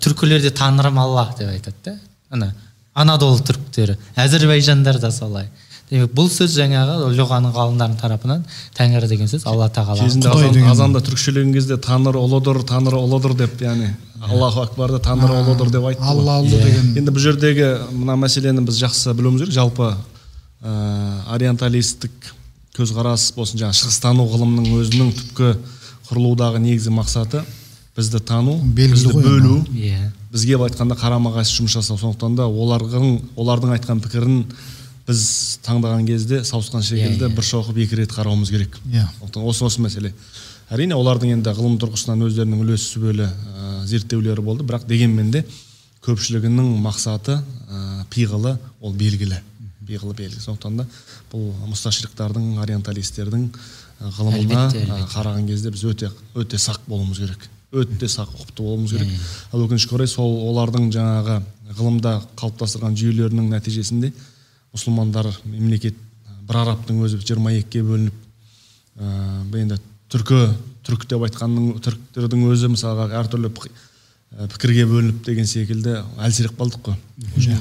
Түркілерде тәңірім аллах деп айтады да. Ана анадолы түріктері әзірбайжандар да солай. Демек бұл сөз жаңағы лұғаның ғалымдарының тарапынан тәңір деген сөз алла тағала кезінде азан, азанда түркшелеген кезде таныр ұлыдыр таныр ұлыдыр деп яғни аллаху акбарды таныр ұлыдыр деп айтты алла алла деген. Енді бұл жердегі мына мәселені біз жақсы білуіміз керек. Жалпы ә, ориенталистік көзқарас болсын жаңағы шығыстану ғылымның өзінің түпкі құрылудағы негізгі мақсаты бізді тану Белгілі бізді бөлу. иә. Бізге былай айтқанда қарама қайшы жұмыс жасау. Сондықтан да олардың олардың айтқан пікірін біз таңдаған кезде сауысқан секілді Иә, иә. бір шоқып екі рет қарауымыз керек. Иә. осы осы мәселе. Әрине олардың енді ғылым тұрғысынан өздерінің үлес сүбелі ә, зерттеулері болды. Бірақ дегенмен де көпшілігінің мақсаты ә, пиғылы ол белгілі. Пиғылы белгілі. Сондықтан да бұл мұсташриқтардың ориенталистердің ғылымына қараған кезде біз өте өте сақ болуымыз керек. Өте сақ ұқыпты болуымыз керек. Ал өкінішке орай сол олардың жаңағы ғылымда қалыптастырған жүйелерінің нәтижесінде мұсылмандар мемлекет бір арабтың өзі жиырма екіге бөлініп ә, енді түркі түрік деп айтқанның түріктердің өзі мысалға әртүрлі пікірге бөлініп деген секілді әлсіреп қалдық қой.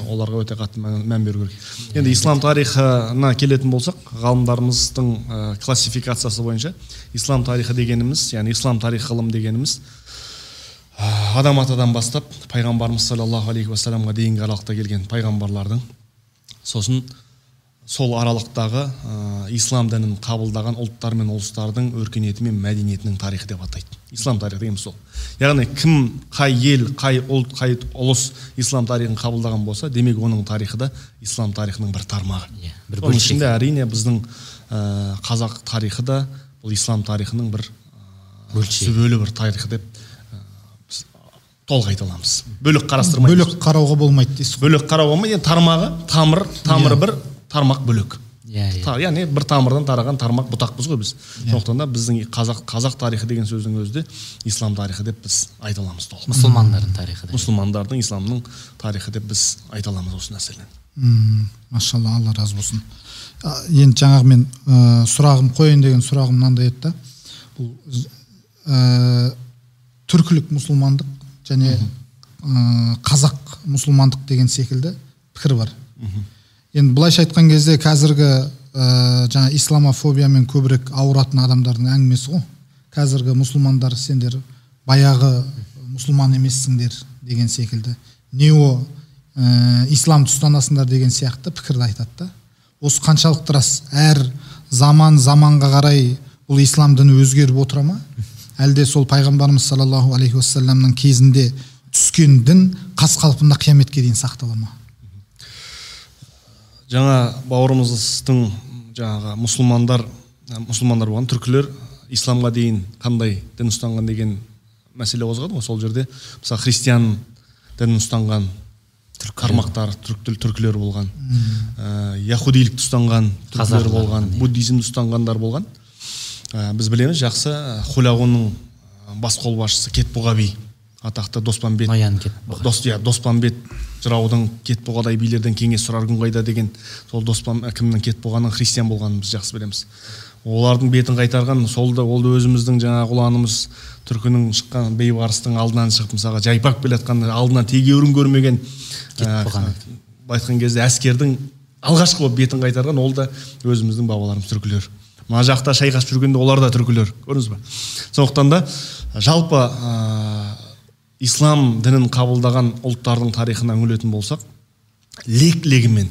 Оларға өте қатты мән, мән беру керек. Енді ислам тарихына келетін болсақ ғалымдарымыздың ә, классификациясы бойынша ислам тарихы дегеніміз яғни ислам тарих ғылым дегеніміз адам атадан бастап пайғамбарымыз саллаллаху алейхи уассаламға дейінгі аралықта келген пайғамбарлардың сосын сол аралықтағы ә, ислам дінін қабылдаған ұлттар мен ұлыстардың өркениеті мен мәдениетінің тарихы деп атайды ислам тарихы дегеніміз сол яғни кім қай ел қай ұлт қай ұлыс ислам тарихын қабылдаған болса демек оның тарихы да ислам тарихының бір тармағы Иә, соның бөлшегі. ішінде әрине біздің ә, қазақ тарихы да бұл ислам тарихының бір Бөлшегі. сүбелі бір тарихы деп толық айта аламыз бөлек қарастырмаймыз бөлек қарауға болмайды дейсіз ғой. Бөлек қарауға болмайды. Енді тармағы тамыр тамыры бір тармақ бөлек. Иә иә. Та- яғни бір тамырдан тараған тармақ бұтақпыз ғой біз. Сондықтан да біздің қазақ қазақ тарихы деген сөздің өзі де ислам тарихы деп біз айта аламыз толық. Мұсылмандардың тарихы да мұсылмандардың исламның тарихы деп біз айта аламыз осы нәрсені мм машалла алла разы болсын. Енді жаңағы мен ә, сұрағым қояйын деген сұрағым мынандай еді да. Бұл ә, түркілік мұсылмандық және ә, қазақ мұсылмандық деген секілді пікір бар. Енді былайша айтқан кезде қазіргі ә, жаңа исламофобиямен көбірек ауыратын адамдардың әңгімесі ғой. Қазіргі мұсылмандар сендер баяғы мұсылман емессіңдер деген секілді. Нео ә, ислам ұстанасыңдар деген сияқты пікірді айтады да. Осы қаншалықты рас әр заман заманға қарай бұл ислам діні өзгеріп отыра ма? Әлде сол пайғамбарымыз саллаллаху алейхи уассаламның кезінде түскен дін қаз қалпында қияметке дейін сақтала ма? Жаңа бауырымыздың жаңағы мұсылмандар мұсылмандар болған түркілер исламға дейін қандай дін ұстанған деген мәселе қозғады ғой сол жерде? Мысалы христиан дінін ұстанған қармақтар түрк түркілер болған ә, яхудилікті ұстанған түркілер болған, иә. буддизмді ұстанғандар болған. Ә, біз білеміз жақсы хулағунның бас қолбасшысы кетбұға би атақты доспанбет ноян кетбұға. дос иә доспанбет жыраудың кетбұғадай билерден кеңес сұрар күн қайда деген. Сол доспан кімнің кетбұғаның христиан болғанын біз жақсы білеміз. Олардың бетін қайтарған сол да ол да өзіміздің жаңағы ұланымыз түркінің шыққан бейбарыстың алдынан шығып мысалға жайпақ келе жатқан алдынан тегеурін көрмеген ә, былай айтқан кезде әскердің алғашқы болып бетін қайтарған ол да өзіміздің бабаларымыз түркілер. Мына жақта шайқасып жүргенде олар да түркілер көрдіңіз ба сондықтан да жалпы ә, ислам дінін қабылдаған ұлттардың тарихына үңілетін болсақ лек легімен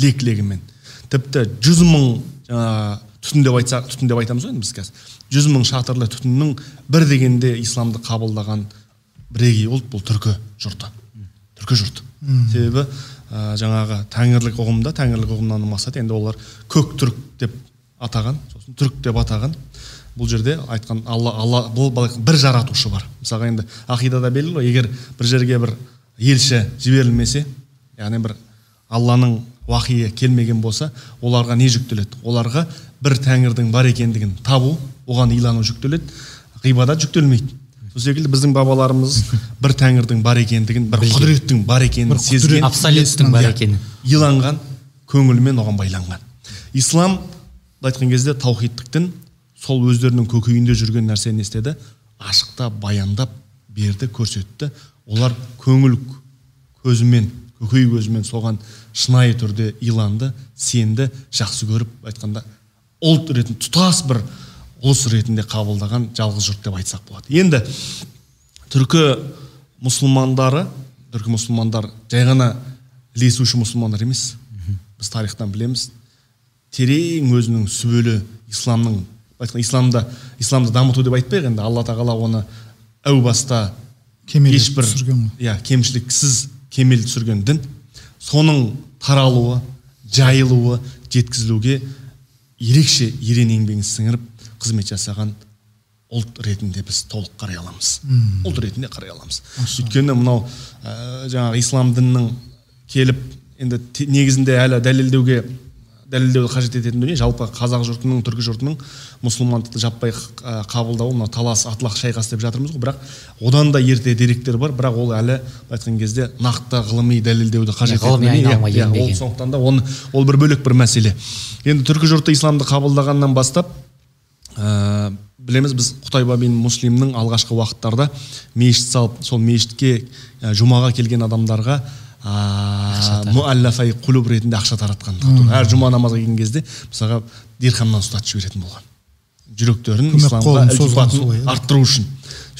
лек легімен тіпті жүз мың жаңағы түтін деп айтсақ түтін деп айтамыз ғой енді біз қазір. Жүз мың шатырлы түтіннің бір дегенде исламды қабылдаған бірегей ұлт бұл түркі жұрты. Түркі жұрты. Себебі ә, жаңағы тәңірлік ұғымда тәңірлік ұғымнан мақсат енді олар көк түрік деп атаған сосын түрік деп атаған. Бұл жерде айтқан алла алла бұл бір жаратушы бар. Мысалға енді ақидада белгілі ғой егер бір жерге бір елші жіберілмесе яғни бір алланың уахиы келмеген болса оларға не жүктеледі? Оларға бір тәңірдің бар екендігін табу оған илану жүктеледі ғибадат жүктелмейді. Сол секілді біздің бабаларымыз бір тәңірдің бар екендігін бір құдіреттің бар екенін сезген абсолюттің бар екенін иланған көңілімен оған байланған. Ислам былай айтқан кезде таухидтік дін сол өздерінің көкейінде жүрген нәрсені істеді ашықтап баяндап берді көрсетті. Олар көңіл көзімен көкей көзімен соған шынайы түрде иланды сенді жақсы көріп айтқанда ұлт ретінде тұтас бір ұлыс ретінде қабылдаған жалғыз жұрт деп айтсақ болады. Енді түркі мұсылмандары түркі мұсылмандар жай ғана ілесуші мұсылмандар емес. Біз тарихтан білеміз терең өзінің сүбелі исламның айтқан исламда исламды дамыту деп айтпайық енді алла тағала оны әу баста ешбір иә кемшіліксіз кемел түсірген дін соның таралуы жайылуы жеткізілуге ерекше ерен еңбегін сіңіріп қызмет жасаған ұлт ретінде біз толық қарай аламыз. Hmm. ұлт ретінде қарай аламыз. Өйткені мынау ә, жаңағы ислам дінінің келіп енді негізінде әлі дәлелдеуге дәлелдеуді қажет ететін дүние. Жалпы қазақ жұртының түркі жұртының мұсылмандықты жаппай қабылдауы мына талас атлақ шайқас деп жатырмыз ғой. Бірақ одан да ерте деректер бар. Бірақ ол әлі айтқан кезде нақты ғылыми дәлелдеуді қажет ететін иә, ол сондықтан да оны ол бір бөлек бір мәселе. Енді түркі жұрты исламды қабылдағаннан бастап ә, білеміз біз құтайба бин муслимнің алғашқы уақыттарда мешіт салып сол мешітке ә, жұмаға келген адамдарға муаллафай құлуб ретінде ақша таратқан әр жұма намазға келген кезде мысалға дирхамнан ұстатып жіберетін болған жүректерін исламға ілтипатын арттыру үшін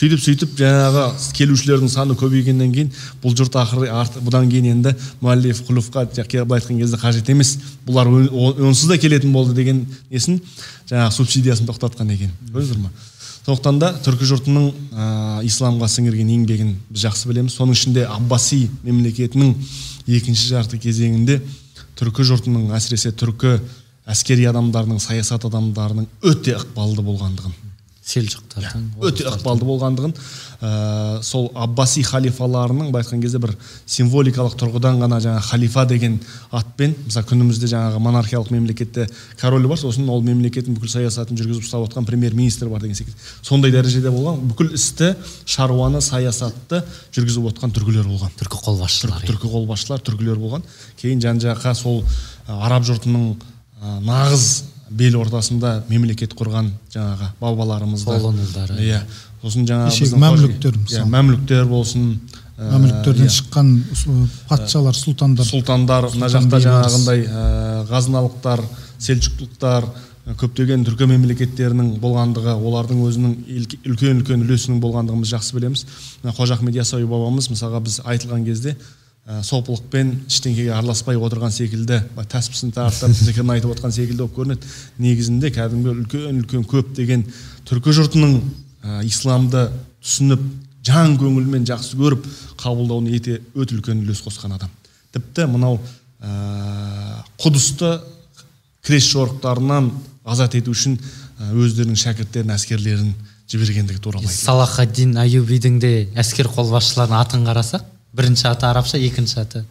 сөйтіп сөйтіп жаңағы келушілердің саны көбейгеннен кейін бұл жұрт ақыры бұдан кейін енді муаллиф құлуфқа былай айтқан кезде қажет емес бұлар онсыз да келетін болды деген несін жаңағы субсидиясын тоқтатқан екен көрдіңіздер ма сондықтан да түркі жұртының ә, исламға сіңірген еңбегін біз жақсы білеміз. Соның ішінде аббаси мемлекетінің екінші жарты кезеңінде түркі жұртының әсіресе түркі әскери адамдарының саясат адамдарының өте ықпалды болғандығын селжұқтардың өте ықпалды болғандығын ә, сол аббаси халифаларының былай айтқан кезде бір символикалық тұрғыдан ғана жаңа халифа деген атпен мысалы күнімізде жаңағы монархиялық мемлекетте король бар сосын ол мемлекеттің бүкіл саясатын жүргізіп ұстап отқан премьер министр бар деген секілді. Сондай дәрежеде болған бүкіл істі шаруаны саясатты жүргізіп отқан түркілер болған. Түркі қолбасшылар түркі, түркі қолбасшылар түркілер болған. Кейін жан жаққа сол араб жұртының нағыз бел ортасында мемлекет құрған жаңағы бабаларымыз иә сосын жаңағы мәмлүктер иә мәмлүктер болсын мәмлүктерден иә. шыққан патшалар сұлтандар. Сұлтандар мына жақта жаңағындай ғазыналықтар селчуктықтар көптеген түркі мемлекеттерінің болғандығы олардың өзінің үлкен үлкен үлесінің болғандығын біз жақсы білеміз. Қожа ахмет ясауи бабамыз мысалға біз айтылған кезде ә, сопылықпен ештеңеге араласпай отырған секілді тәспісін тартып зікірін айтып отқан секілді болып көрінеді. Негізінде кәдімгі үлкен үлкен көптеген түркі жұртының ә, исламды түсініп жан көңілмен жақсы көріп қабылдауына ете өте үлкен үлес қосқан адам. Тіпті мынау ә, құдысты крест жорықтарынан азат ету үшін өздерінің шәкірттерін әскерлерін жібергендігі туралы салахаддин аюбидің де әскер қолбасшыларының атын қарасақ бірінші аты арабша екінші аты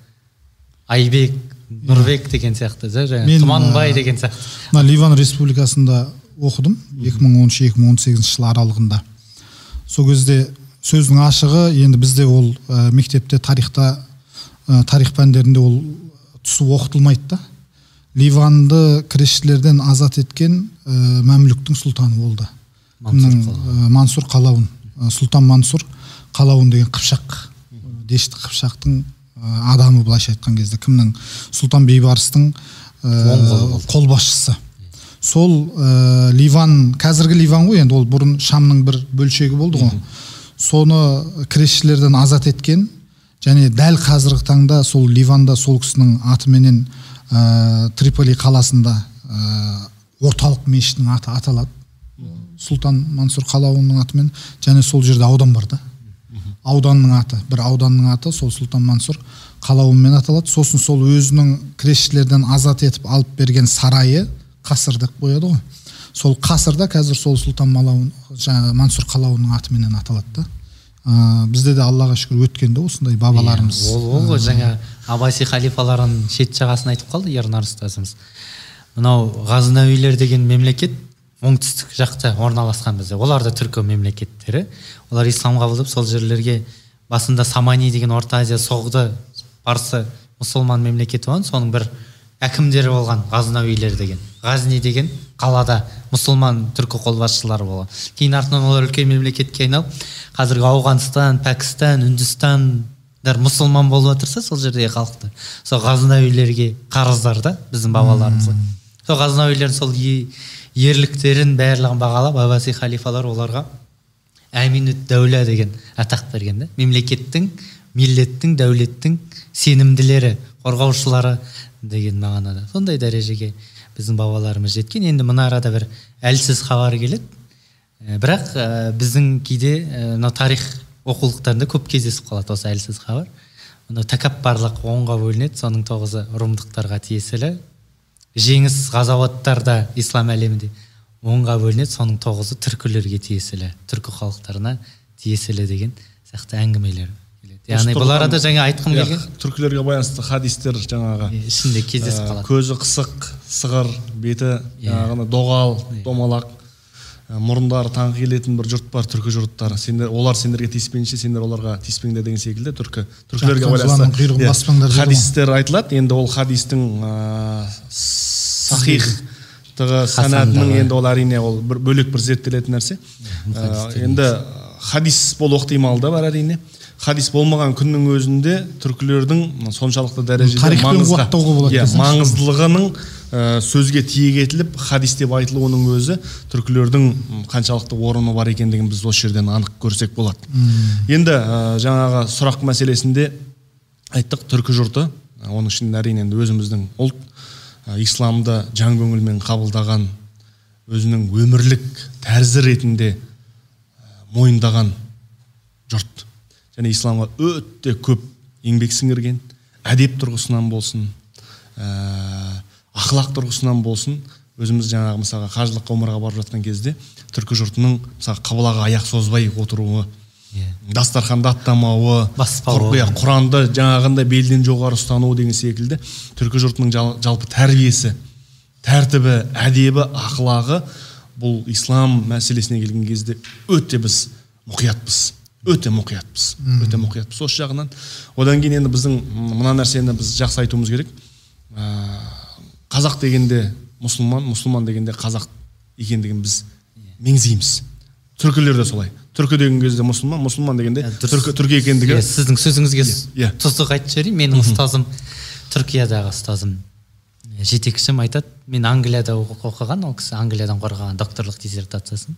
айбек нұрбек деген сияқты жаңағы тұманбай деген сияқты. мына ливан республикасында оқыдым 2013 2018 жыл аралығында. Сол кезде сөздің ашығы енді бізде ол ә, мектепте тарихта ә, тарих пәндерінде ол түсіп оқытылмайды да. Ливанды кресшілерден азат еткен ә, мәмлүктің сұлтаны болды кімнің мансұр қалауын сұлтан мансұр қалауын деген қыпшақ. Дешті қыпшақтың адамы былайша айтқан кезде кімнің? Сұлтан бейбарыстың ә, қолбасшысы. Сол ә, ливан қазіргі ливан ғой енді ол бұрын шамның бір бөлшегі болды ғой. Соны кресшілерден азат еткен және дәл қазіргі таңда сол ливанда сол кісінің атыменен ә, триполи қаласында ә, орталық мешіттің аты аталады. Сұлтан мансұр қалауының атымен және сол жерде аудан бар да. Ауданның аты бір ауданның аты сол сұлтан мансұр қалауымен аталады. Сосын сол өзінің кресшілерден азат етіп алып берген сарайы қасыр деп қояды ғой. Сол қасырда қазір сол сұлтан малауын жаңағы мансұр қалауының атыменен аталады да. Ә, бізде де аллаға шүкір өткен да осындай бабаларымыз Иә, ол ол ғой жаңа аббаси халифаларының шет жағасын айтып қалды ернар ұстазымыз. Мынау ғазнауилер деген мемлекет оңтүстік жақта орналасқан бізде. Олар да түркі мемлекеттері. Олар ислам қабылдап сол жерлерге басында самани деген орта азия соғды парсы мұсылман мемлекеті болған соның бір әкімдері болған ғазнауилер деген. Ғазни деген қалада мұсылман түркі қолбасшылары болған. Кейін артынан олар үлкен мемлекетке айналып қазіргі ауғанстан пәкістан үндістандар мұсылман болып жатырса сол жердегі халықтар сол ғазнауилерге қарыздар да біздің бабаларымызға сол ғазнауилердің сол ерліктерін барлығын бағалап аббаси халифалар оларға әминут дәулә деген атақ берген да мемлекеттің миллеттің дәулеттің сенімділері қорғаушылары деген мағынада. Сондай дәрежеге біздің бабаларымыз жеткен. Енді мына арада бір әлсіз хабар келеді. Ә, бірақ ә, біздің кейде ә, мынау тарих оқулықтарында көп кездесіп қалады осы әлсіз хабар. Мынау тәкаппарлық онға бөлінеді соның тоғызы румдықтарға тиесілі. Жеңіс ғазауаттарда ислам әлемінде онға бөлінеді соның тоғызы түркілерге тиесілі түркі халықтарына тиесілі деген сияқты әңгімелер келеді. Яғни бұл арада жаңа айтқым Иә, келген. түркілерге байланысты хадистер жаңағы ішінде кездесіп ә, қалады. көзі қысық сығыр беті жаңағы доғал домалақ ә, мұрындары таңқы келетін бір жұрт бар түркі жұрттары сендер олар сендерге тиіспейінше сендер оларға тиіспеңдер деген секілді түркі түркілерге құйрығын баспаңдар ғой. хадистер айтылады енді ол хадистің ә, сахихтығы санатының енді ол әрине ол бір бөлек бір зерттелетін нәрсе Ә, енді хадис болу ықтимал да бар әрине хадис болмаған күннің өзінде түркілердің соншалықты дәрежеде маңызға- десеңші. маңыздылығының ә, сөзге тиек етіліп хадис деп айтылуының өзі түркілердің қаншалықты орны бар екендігін біз осы жерден анық көрсек болады енді ә, жаңағы сұрақ мәселесінде айттық түркі жұрты оның ішінде әрине енді өзіміздің ұлт исламды жан көңілмен қабылдаған өзінің өмірлік тәрізі ретінде мойындаған жұрт. Және исламға өте көп еңбек сіңірген әдеп тұрғысынан болсын ә, ақылақ тұрғысынан болсын өзіміз жаңағы мысалға қажылыққа умраға барып жатқан кезде түркі жұртының мысалы қыбылаға аяқ созбай отыруы Иә. дастарханды аттамауы Баспауы. иә, құранды жаңағындай белден жоғары ұстануы деген секілді түркі жұртының жал- жалпы тәрбиесі тәртібі әдебі ақылағы бұл ислам мәселесіне келген кезде өте біз мұқиятпыз өте мұқиятпыз өте мұқиятпыз. Осы жағынан одан кейін енді біздің мына нәрсені біз жақсы айтуымыз керек. Ә, қазақ дегенде мұсылман мұсылман дегенде қазақ екендігін біз меңзейміз. Түркілер де солай. Түркі деген кезде мұсылман мұсылман дегенде Иә, дұрыс. түркі түркі екендігі. Иә, сіздің сөзіңізге иә. тұздық айтып жіберейін. Менің ұстазым түркиядағы ұстазым. Жетекшім айтады. Мен англияда оқы- оқыған ол кісі англиядан қорғаған докторлық диссертациясын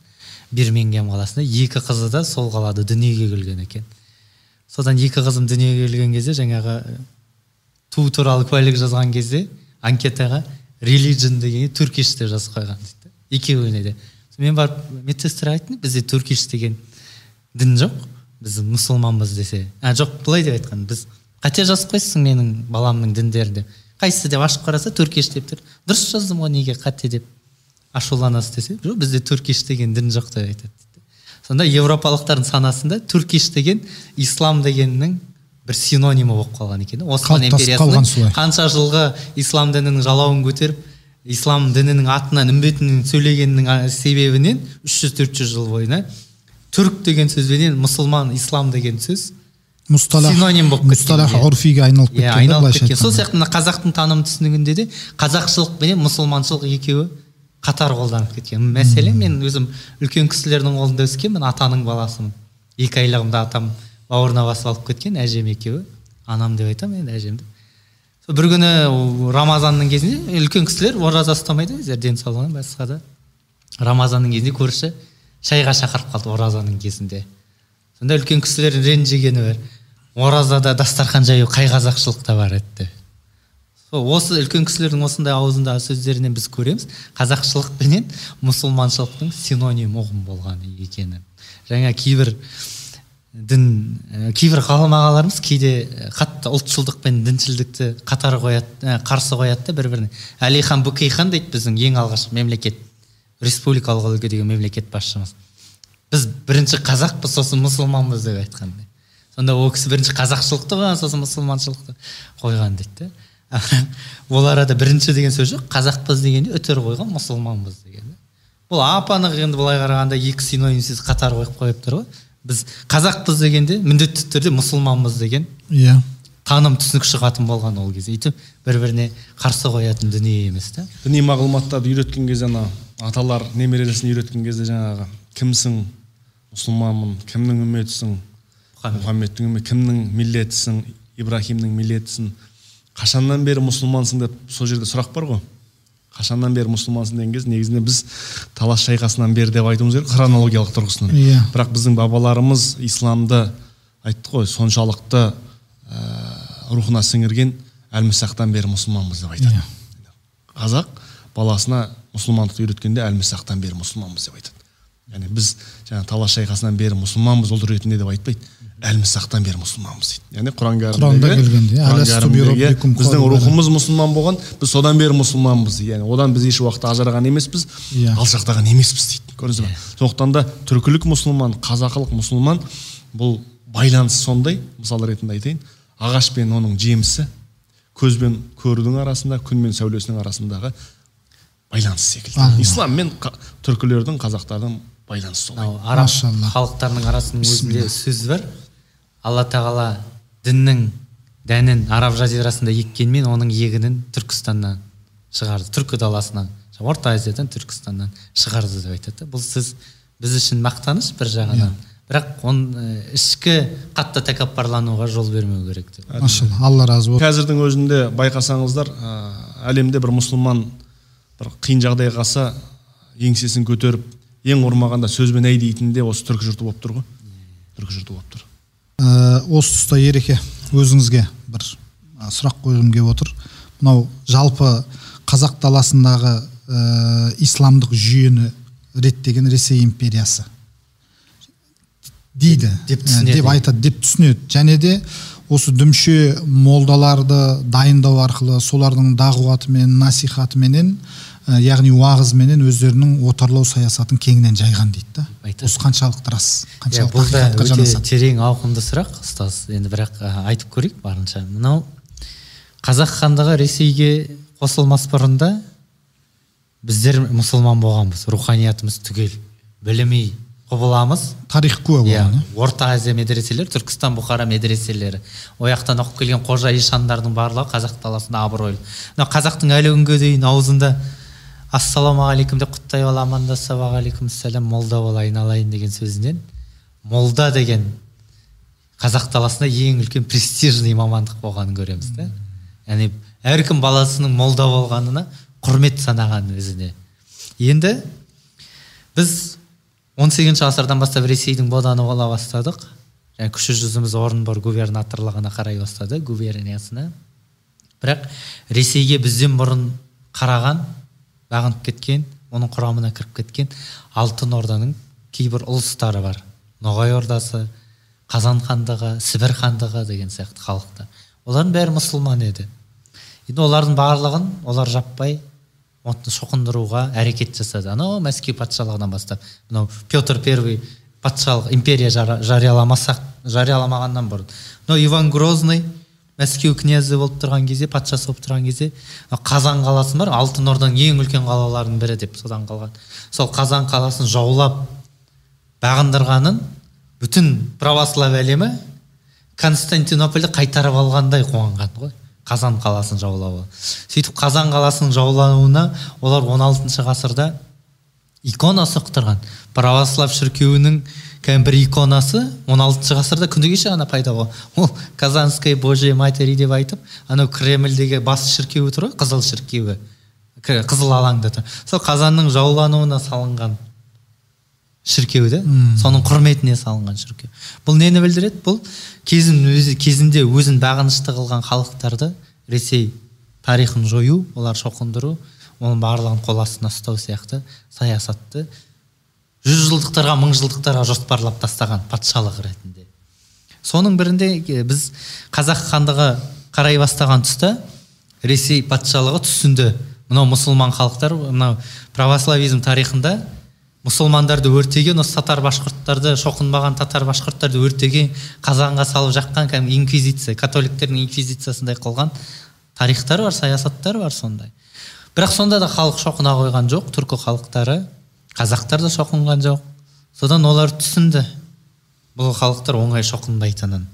бирмингем қаласында. Екі қызы да сол қалада дүниеге келген екен. Содан екі қызым дүниеге келген кезде жаңағы туу туралы куәлік жазған кезде анкетаға релиджн деген туркиш деп жазып қойған дейді. Да. екеуіне де. Мен барып медсестра айттым бізде туркиш деген дін жоқ. Біз мұсылманбыз десе. А жоқ былай деп айтқан біз қате жазып қойсың менің баламның діндерін деп. Қайсысы деп ашып қараса туркиш деп тұр. Дұрыс жаздым ғой неге қате деп. Ашуланасыз десе жоқ бізде туркиш деген дін жоқ деп айтады сонда еуропалықтардың санасында туркиш деген ислам дегеннің бір синонимі болып қалған екен. Осман империясының қанша жылғы ислам дінінің жалауын көтеріп ислам дінінің атынан үмбетінен сөйлегенінің а, себебінен 300-400 жыл бойына түрік деген сөзбенен мұсылман ислам деген сөз мұсталах Синоним болып кеткен, мұсталах ғұрфиге айналып кеткен айналып кеткен сол сияқты мына қазақтың таным түсінігінде де қазақшылық пенен мұсылманшылық екеуі қатар қолданып кеткен мәселен мен өзім үлкен кісілердің қолында өскенмін атаның баласымын екі айлығымда атам бауырына басып алып кеткен әжем екеуі анам деп айтамын енді әжемді сол бір күні рамазанның кезінде үлкен кісілер ораза ұстамайды өздері денсаулығына басқа да рамазанның кезінде көрші шайға шақырып қалды оразаның кезінде. Сонда үлкен кісілердің ренжігені бар. Оразада дастархан жаю қай қазақшылықта бар еді сол осы үлкен кісілердің осындай аузындағы сөздерінен біз көреміз. Қазақшылық пенен мұсылманшылықтың синоним ұғым болғаны екенін жаңа кейбір дін ә, кейбір ғалым ағаларымыз кейде ә, қатты ұлтшылдық пен діншілдікті қатар қояды ә, қарсы қояды да бір біріне әлихан бөкейхан дейді біздің ең алғаш мемлекет республикалық үлгідегі мемлекет басшымыз. Біз бірінші қазақпыз сосын мұсылманбыз деп айтқандай. Сонда ол кісі бірінші қазақшылықты қойған сосын мұсылманшылықты қойған дейді да ол арада бірінші деген сөз жоқ қазақпыз дегенде үтір қойған мұсылманбыз деген бұл ап анық енді былай қарағанда екі синонимсіз қатар қойып қойып тұр ғой. Біз қазақпыз дегенде міндетті түрде мұсылманбыз деген иә. таным түсінік шығатын болған ол кезде. Өйтіп бір біріне қарсы қоятын дүние емес та діни мағлұматтарды үйреткен кезде ана аталар немерелесін үйреткен кезде жаңағы кімсің? Мұсылманмын. Кімнің үмметісің? Мұхаммедтің үмметі кімнің миллетісің? Ибраһимнің миллетісің? Қашаннан бері мұсылмансың? деп сол жерде сұрақ бар ғой. Қашаннан бері мұсылмансың? деген кезде негізінде біз талас шайқасынан бері деп айтуымыз керек хронологиялық тұрғысынан. Иә. бірақ біздің бабаларымыз исламды айтты ғой. Соншалықты ә, рухына сіңірген әлмісақтан бері мұсылманбыз деп айтады. Қазақ баласына мұсылмандықты үйреткенде әлмісақтан бері мұсылманбыз деп айтады. Яғни біз жаңағы талас шайқасынан бері мұсылманбыз ұлт ретінде деп айтпайды. Әлмісақтан бері мұсылманбыз дейді. Яғни құран Құранда келгенде, Құран «Аласту би кәрімдегі роббикум біздің рухымыз мұсылман болған біз содан бері мұсылманбыз дейді. Яғни одан біз еш уақытта ажыраған емеспіз Иә. алшақтаған емеспіз дейді. Көрдіңіз ба сондықтан да түркілік мұсылман қазақылық мұсылман бұл байланыс сондай. Мысал ретінде айтайын. Ағаш пен оның жемісі көз бен көрудің арасында күн мен сәулесінің арасындағы байланыс секілді. Ислам мен қа- түркілердің қазақтардың байланысы солай мынау араб Машалла. халықтарының арасының өзінде сөз бар. Алла тағала діннің дәнін араб жазирасында еккенмен оның егінін түркістаннан шығарды. Түркі даласынан орта азиядан түркістаннан шығарды деп айтады да. бұл сөз біз үшін мақтаныш бір жағынан. Бірақ оны ішкі қатты тәкаппарлануға жол бермеу керек деп. Машалла алла разы болсын. Қазірдің өзінде байқасаңыздар ә, әлемде бір мұсылман бір қиын жағдайға қалса еңсесін көтеріп ең құрмағанда сөзбен әй дейтін де осы түркі жұрты болып тұр ғой. Түркі жұрты болып тұр. Ә, осы тұста ереке өзіңізге бір ә, сұрақ қойғым келіп отыр. Мынау жалпы қазақ даласындағы ә, исламдық жүйені реттеген ресей империясы. Дейді Деп Ә, түсінеді. деп айтады деп түсінеді. Және де осы дүмше молдаларды дайындау арқылы солардың дағуатымен насихатыменен яғни уағызменен өздерінің отарлау саясатын кеңінен жайған дейді да. Осы қаншалықты рас? Иә қаншалықты бұл да өте терең ауқымды сұрақ ұстаз. Енді бірақ айтып көрейік барынша. Мынау қазақ хандығы ресейге қосылмас бұрында біздер мұсылман болғанбыз. Руханиятымыз түгел. Білімей құбыламыз. Тарих куә иә болған иә орта азия медреселері түркістан бұхара медреселері. Ол жақтан оқып келген қожа ишандардың барлығы қазақ даласында абыройлы мына қазақтың әлі күнге дейін аузында ассалаумағалейкум деп құттай ал амандасса уағалейкумассалам молда бол айналайын деген сөзінен. Молда деген қазақ даласында ең үлкен престижный мамандық болғанын көреміз да. Яғни әркім баласының молда болғанына құрмет санаған өзіне. Енді біз 18 ғасырдан бастап ресейдің боданы бола бастадық. Және кіші жүзіміз орынбор губернаторлығына қарай бастады губерниясына. Бірақ ресейге бізден бұрын қараған бағынып кеткен оның құрамына кіріп кеткен алтын орданың кейбір ұлыстары бар. ноғай ордасы қазан хандығы сібір хандығы деген сияқты халықтар олардың бәрі мұсылман еді. Енді олардың барлығын олар жаппай шоқындыруға әрекет жасады. Анау мәскеу патшалығынан бастап. Мынау петр первый патшалық империя жарияламасақ жарияламағаннан бұрын. Мынау иван грозный мәскеу князі болып тұрған кезде патшасы болып тұрған кезде қазан қаласы бар алтын орданың ең үлкен қалаларының бірі деп содан қалған. Сол қазан қаласын жаулап бағындырғанын бүтін православ әлемі константинопольді қайтарып алғандай қуанған ғой қазан қаласын жаулауы. Сөйтіп қазан қаласының жаулануына олар 16 ғасырда икона соқтырған. Православ шіркеуінің кәдімгі бір иконасы 16 ғасырда күні кеше ғана пайда болған. Ол казанская божья матери деп айтып анау кремльдегі бас шіркеуі тұр ғой қызыл шіркеуі. Қызыл алаңда тұр. Сол қазанның жаулануына салынған шіркеу да соның құрметіне салынған шіркеу. Бұл нені білдіреді? Бұл кезін өзі кезінде өзін бағынышты қылған халықтарды ресей тарихын жою олар шоқындыру оның барлығын қол астына ұстау сияқты саясатты жүз жылдықтарға мың жылдықтарға жоспарлап тастаған патшалық ретінде. Соның бірінде біз қазақ хандығы қарай бастаған тұста ресей патшалығы түсінді. Мынау мұсылман халықтар мынау православизм тарихында мұсылмандарды өртеген осы татар башқұрттарды шоқынбаған татар башқұрттарды өртеген қазанға салып жаққан кәдімгі инквизиция католиктердің инквизициясындай қылған тарихтар бар саясаттар бар сондай. Бірақ сонда да халық шоқына қойған жоқ түркі халықтары. Қазақтар да шоқынған жоқ. Содан олар түсінді. Бұл халықтар оңай шоқынбайтынын.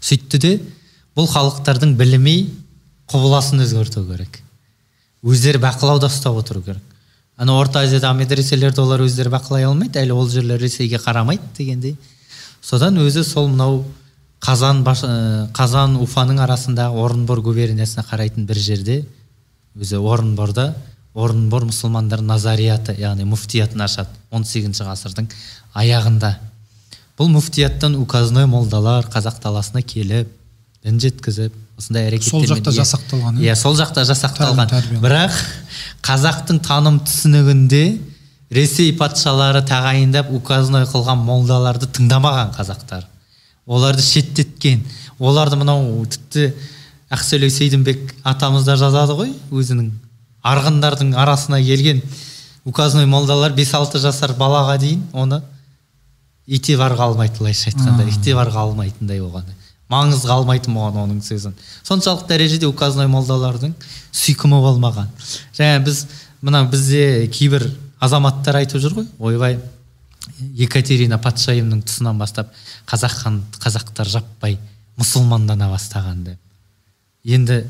Сөйтті де бұл халықтардың білімей құбыласын өзгерту керек. Өздері бақылауда ұстап отыру керек. Ана орта азиядағы медреселерді олар өздері бақылай алмайды әлі ол жерлер ресейге қарамайды дегендей. Содан өзі сол мынау қазан баш, ә, қазан уфаның арасындағы орынбор губерниясына қарайтын бір жерде өзі орынборда орынбор мұсылмандар назарияты яғни муфтиятын ашады 18 ғасырдың аяғында. Бұл муфтияттан указной молдалар қазақ даласына келіп дін жеткізіп осындай әрекеттермен сол жақта жасақталған иә сол жақта жасақталған. Бірақ қазақтың таным түсінігінде ресей патшалары тағайындап указной қылған молдаларды тыңдамаған қазақтар. Оларды шеттеткен. Оларды мынау тіпті ақсөлеу сейдімбек атамыз да жазады ғой өзінің. Арғындардың арасына келген указной молдалар 5-6 жасар балаға дейін оны итебарға алмайды былайша айтқанда итебарға алмайтындай болған. Маңызға алмайтын болған оның сөзін. Соншалық дәрежеде указной молдалардың сүйкімі болмаған. Жаңа біз мына бізде кейбір азаматтар айтып жүр ғой ойбай екатерина патшайымның тұсынан бастап қазақ хан қазақтар жаппай мұсылмандана бастаған деп. Енді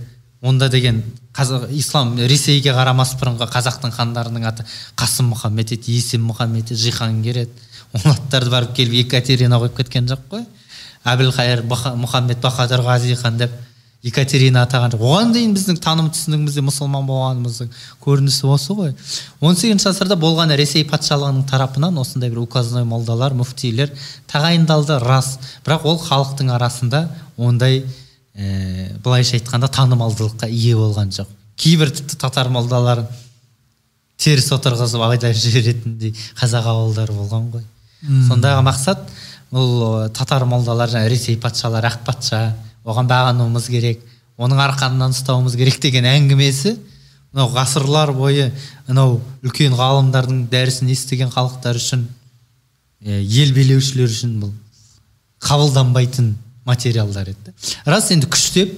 онда деген қазақ ислам ресейге қарамас бұрынғы қазақтың хандарының аты қасым мұхаммед еді есім мұхаммед еді жиһангер еді. Ол аттарды барып келіп екатерина қойып кеткен жоқ қой. Әбілқайыр мұхаммед бахадүр ғази хан деп екатерина атаған жоқ. Оған дейін біздің таным түсінігімізде мұсылман болғанымыздың көрінісі осы ғой. он сегізінші ғасырда болған ресей патшалығының тарапынан осындай бір указной молдалар мүфтилер тағайындалды рас. Бірақ ол халықтың арасында ондай ә, былайша айтқанда танымалдылыққа ие болған жоқ. Кейбір тіпті татар молдаларын теріс отырғызып айдап жіберетіндей қазақ ауылдары болған ғой. Сондағы мақсат бұл татар молдалар жаңағы ресей патшалары ақ патша оған бағынуымыз керек оның арқанынан ұстауымыз керек деген әңгімесі мынау ғасырлар бойы мынау үлкен ғалымдардың дәрісін естіген халықтар үшін ел билеушілер үшін бұл қабылданбайтын материалдар еді рас енді күштеп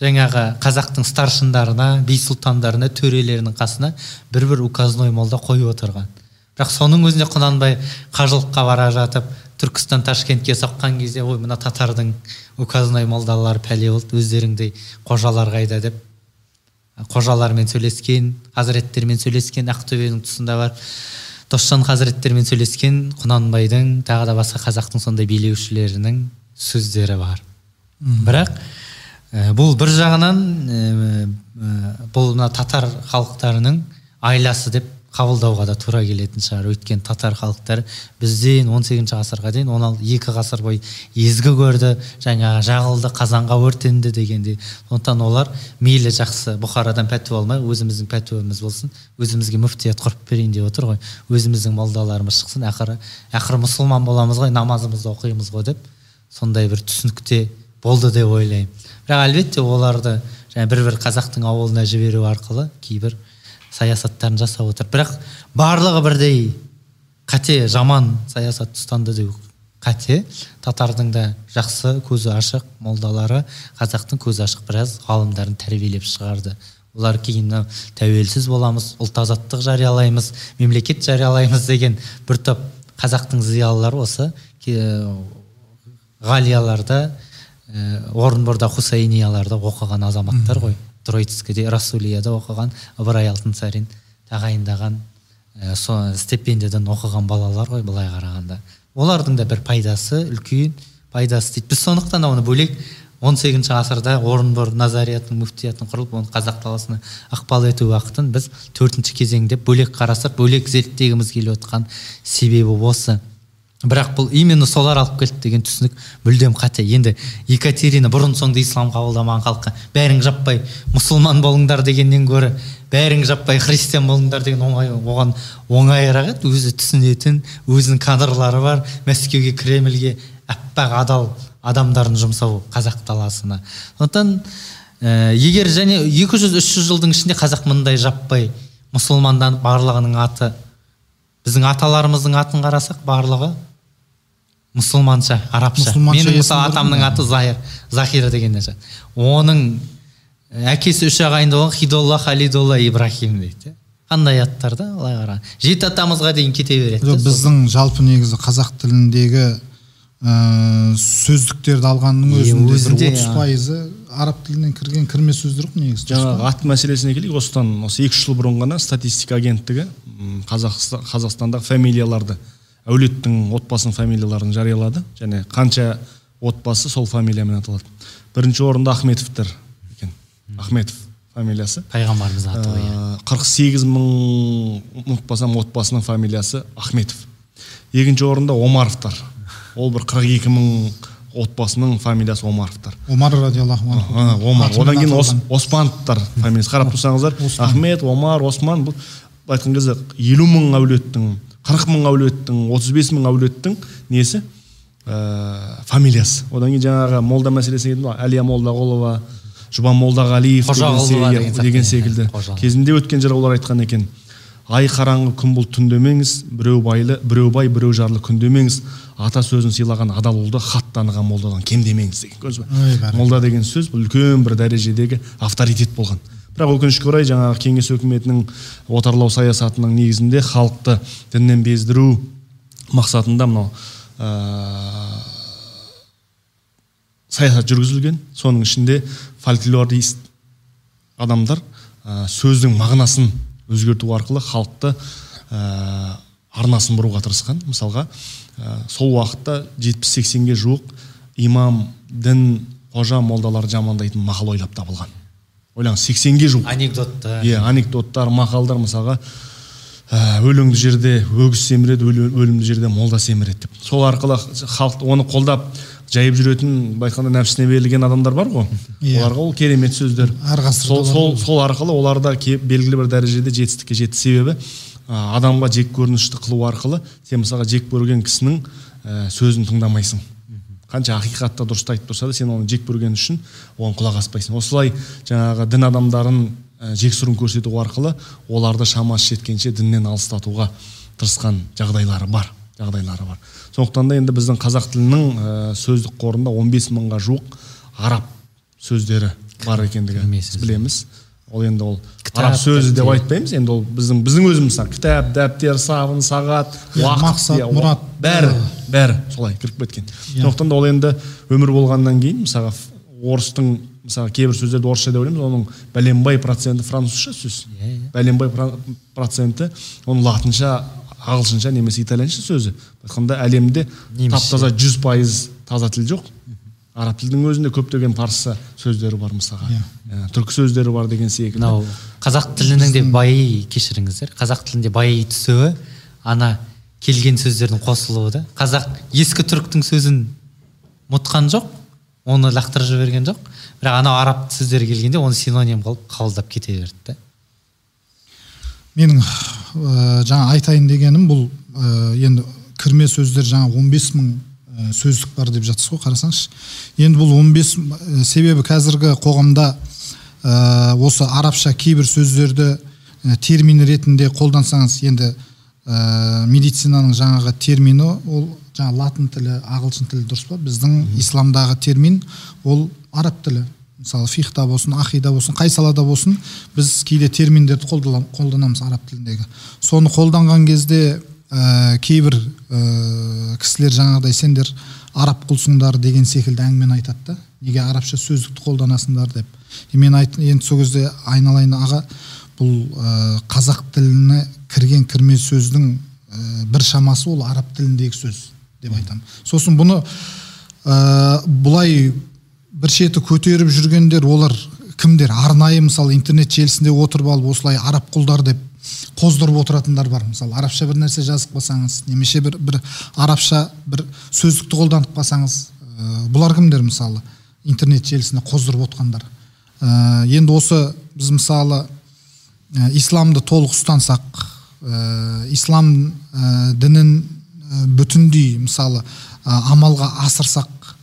жаңағы қазақтың старшындарына би сұлтандарына төрелерінің қасына бір бір указной молда қойып отырған. Бірақ соның өзінде құнанбай қажылыққа бара жатып түркістан ташкентке соққан кезде ой мына татардың указной молдалары пәле болды өздеріңдей қожалар қайда? деп қожалармен сөйлескен хазіреттермен сөйлескен ақтөбенің тұсында барып досжан хазіреттермен сөйлескен құнанбайдың тағы да басқа қазақтың сондай билеушілерінің сөздері бар. Бірақ ә, бұл бір жағынан ә, бұл мына татар халықтарының айласы деп қабылдауға да тура келетін шығар. Өйткені татар халықтары бізден 18 ғасырға дейін он екі ғасыр бойы езгі көрді жаңағы жағылды қазанға өртенді дегенде сондықтан олар мейлі жақсы бұхарадан пәтуа алмай өзіміздің пәтуамыз болсын өзімізге мүфтият құрып берейін деп отыр ғой. Өзіміздің молдаларымыз шықсын ақыры ақыры мұсылман боламыз ғой намазымызды оқимыз ғой деп. Сондай бір түсінікте болды деп ойлаймын. Бірақ әлбетте оларды жаңа бір бір қазақтың ауылына жіберу арқылы кейбір саясаттарын жасап отыр. Бірақ барлығы бірдей қате жаман саясат ұстанды деу қате татардың да жақсы көзі ашық молдалары қазақтың көзі ашық біраз ғалымдарын тәрбиелеп шығарды. Олар кейін тәуелсіз боламыз ұлт азаттық жариялаймыз мемлекет жариялаймыз деген бір топ қазақтың зиялылары осы ғалияларда ә, орынборда хусайнияларда оқыған азаматтар ғой. Троицкіде расулияда оқыған ыбырай алтынсарин тағайындаған ә, со, стипендиядан оқыған балалар ғой былай қарағанда. Олардың да бір пайдасы үлкен пайдасы дейді. Біз сондықтан оны бөлек 18 ғасырда орынбор назариятының муфтиятын құрылып оны қазақ даласына ықпал ету уақытын біз төртінші кезеңде бөлек қарасақ бөлек зерттегіміз келіп отқан себебі осы. Бірақ бұл именно солар алып келді деген түсінік мүлдем қате. Енді екатерина бұрын соңды ислам қабылдамаған халыққа бәрің жаппай мұсылман болыңдар дегеннен гөрі бәрің жаппай христиан болыңдар деген оңай оған оңайырақ еді. Өзі түсінетін өзінің кадрлары бар. Мәскеуге кремльге аппақ адал адамдарын жұмсау қазақ даласына. Сондықтан ә, егер және 200-300 жылдың ішінде қазақ мындай жаппай мұсылманданып барлығының аты біздің аталарымыздың атын қарасақ барлығы мұсылманша арабша. Мұсылманша менің мысалы атамның аты захир захира деген нәрсе. Оның әкесі үш ағайынды болған хидолла халидолла ибрахим дейді. Қандай аттар да былай қара. Жеті атамызға дейін кете береді сол. біздің жалпы негізі қазақ тіліндегі ә, сөздіктерді алғанның өзінде өзінде, бір отыз а. пайызы араб тілінен кірген кірме сөздер ғой негізі. Жаңағы ат мәселесіне келейік осыдан осы екі үш жыл бұрын ғана статистика агенттігі қазақстан қазақстандағы фамилияларды әулеттің отбасының фамилияларын жариялады және қанша отбасы сол фамилиямен аталады. Бірінші орында ахметовтер екен. Ахметов фамилиясы. Пайғамбарымыздың аты ғой иә. қырық сегіз мың ұмытпасам отбасының фамилиясы ахметов. Екінші орында омаровтар. Ол бір қырық екі мың отбасының фамилиясы омаровтар. Омар радиаллаху анху. Омар. Одан кейін ос, оспановтар фамилиясы. Қарап тұрсаңыздар ахмет омар осман бұл былай айтқан кезде елу мың әулеттің қырық мың әулеттің отыз бес мың әулеттің несі? Ә, фамилиясы. Одан кейін жаңағы молда мәселесіне келдім ғой. Әлия молдағұлова жұбан молдағалиев деген деген секілді. Кезінде өткен жылы олар айтқан екен. Ай қараңғы күн бұл түндемеңіз біреу байлы біреу бай біреу жарлы күндемеңіз ата сөзін сыйлаған адал ұлды хат таныған молдадан кем демеңіз деген көрдіңіз ба молда деген сөз бұл үлкен бір дәрежедегі авторитет болған. Бірақ өкінішке орай жаңағы кеңес өкіметінің отарлау саясатының негізінде халықты діннен бездіру мақсатында мынау ыыы саясат жүргізілген. Соның ішінде фольклорист адамдар ә, сөздің мағынасын өзгерту арқылы халықты ә, арнасын бұруға тырысқан. Мысалға ә, сол уақытта 70-80-ге жуық имам дін қожа молдалар жамандайтын мақал ойлап табылған. Ойлаңыз 80-ге жуық. Анекдотты иә анекдоттар мақалдар мысалға ә, өлеңді жерде өгіз семіреді өлі- өлімді жерде молда семіреді деп. Сол арқылы халық оны қолдап жайып жүретін былай айтқанда нәпсісіне берілген адамдар бар ғой. Иә. оларға ол керемет сөздер. Сол, сол, сол арқылы олар да белгілі бір дәрежеде жетістікке жетті. Себебі адамға жек көрінішті қылу арқылы сен мысалға жек көрген кісінің ә, сөзін тыңдамайсың. Қанша ақиқатта дұрыс айтып тұрса да сен оны жек көрген үшін оған құлақ аспайсың. Осылай жаңағы дін адамдарын ә, жексұрын көрсету арқылы оларды шамасы жеткенше діннен алыстатуға тырысқан жағдайлары бар жағдайлары бар. Сондықтан да енді біздің қазақ тілінің ә, сөздік қорында 15 мыңға жуық араб сөздері бар екендігі кірме біз сөздер. білеміз. Ол енді ол Кітап, араб сөзі деп айтпаймыз енді ол біздің біздің өзіміз мысалы кітап дәптер сабын сағат уақыт. мақсат, иә, мұрат. бәрі бәрі солай кіріп кеткен. Иә. сондықтан да ол енді өмір болғаннан кейін мысалға орыстың мысалы кейбір сөздерді орысша деп ойлаймыз оның бәленбай проценті французша сөз. Иә, бәленбай проценті оның латынша ағылшынша немесе итальянша сөзі. Айтқанда әлемде тап таза жүз пайыз таза тіл жоқ. Араб тілдің өзінде көптеген парсы сөздері бар мысалға. Иә. Иә, түркі сөздері бар деген секілді. Мынау қазақ тілінің де байи кешіріңіздер. Қазақ тілінде байи түсуі ана келген сөздердің қосылуы да. Қазақ ескі түріктің сөзін ұмытқан жоқ оны лақтырып жіберген жоқ. Бірақ анау араб сөздері келгенде оны синоним қылып қабылдап кете берді да. Менің ә, жаңа айтайын дегенім бұл ә, енді кірме сөздер жаңа 15 мың ә, сөздік бар деп жатсыз ғой қарасаңызшы. Енді бұл 15 м- ә, себебі қазіргі қоғамда ә, осы арабша кейбір сөздерді ә, термин ретінде қолдансаңыз енді ә, медицинаның жаңағы термині ол жаңа латын тілі ағылшын тілі дұрыс па? Біздің исламдағы термин ол араб тілі. Мысалы фихта болсын ақида болсын қай салада болсын біз кейде терминдерді қолдана- қолданамыз араб тіліндегі. Соны қолданған кезде ә, кейбір ә, кісілер жаңағыдай сендер араб құлсыңдар деген секілді әңгімені айтады да. Неге арабша сөздікті қолданасыңдар деп. И мен айт, енді сол кезде айналайын аға бұл ә, қазақ тіліне кірген кірме сөздің ә, бір шамасы ол араб тіліндегі сөз деп айтамын. Сосын бұны ә, бұлай бір шеті көтеріп жүргендер олар кімдер? Арнайы мысалы интернет желісінде отырып алып осылай араб құлдар деп қоздырып отыратындар бар. Мысалы арабша бір нәрсе жазып қалсаңыз немесе бір, бір арабша бір сөздікті қолданып қалсаңыз ә, бұлар кімдер мысалы? Интернет желісіне қоздырып отқандар. Ә, енді осы біз мысалы ә, исламды толық ұстансақ ә, ислам ә, дінін бүтіндей мысалы амалға асырсақ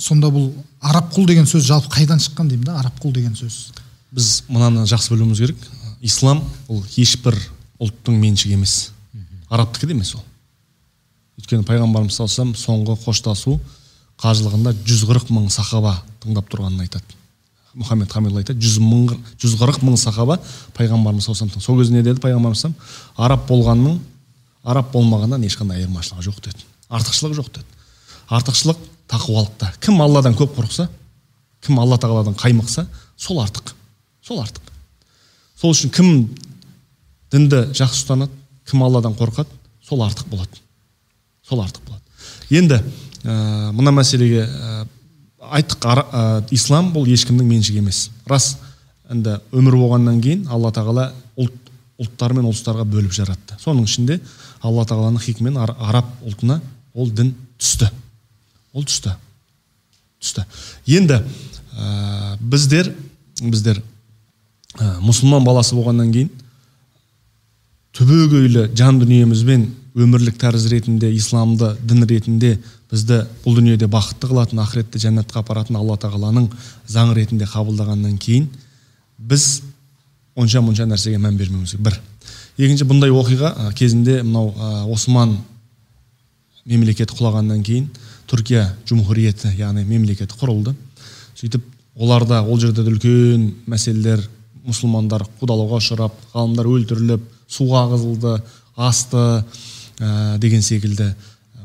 сонда бұл араб құл деген сөз жалпы қайдан шыққан деймін да? Араб құл деген сөз. Біз мынаны жақсы білуіміз керек. Ислам ол ешбір ұлттың меншігі емес. Арабтікі де емес ол. Өйткені пайғамбарымыз саллаллаху соңғы қоштасу қажылығында жүз қырық мың сахаба тыңдап тұрғанын айтады. Мұхаммед хамил айтады жүз мың жүз қырық мың сахаба пайғамбарымыз саллаллаху сол кезде не деді пайғамбарымыз араб болғанның араб болмағаннан ешқандай айырмашылығы жоқ деді. Артықшылығы жоқ деді. Артықшылық тақуалықта. Кім алладан көп қорықса кім алла тағаладан қаймықса сол артық. Сол артық. Сол үшін кім дінді жақсы ұстанады кім алладан қорқады сол артық болады сол артық болады. Енді ә, мына мәселеге ә, айттық ә, ислам бұл ешкімнің меншігі емес. Рас енді өмір болғаннан кейін алла тағала ұлт ұлттар мен ұлыстарға бөліп жаратты. Соның ішінде алла тағаланың хикмен араб ұлтына ол дін түсті. Ол түсті. Түсті. Енді ә, біздер біздер ә, мұсылман баласы болғаннан кейін түбегейлі жан дүниемізбен өмірлік тәріз ретінде исламды дін ретінде бізді бұл дүниеде бақытты қылатын ақыретте жәннатқа апаратын алла тағаланың заң ретінде қабылдағаннан кейін біз онша мұнша нәрсеге мән бермеуіміз керек бір екінші бұндай оқиға кезінде мынау осман мемлекеті құлағаннан кейін түркия жұмхуриеті яғни мемлекеті құрылды сөйтіп оларда ол жерде де үлкен мәселелер мұсылмандар қудалауға ұшырап ғалымдар өлтіріліп суға ағызылды асты ә, деген секілді.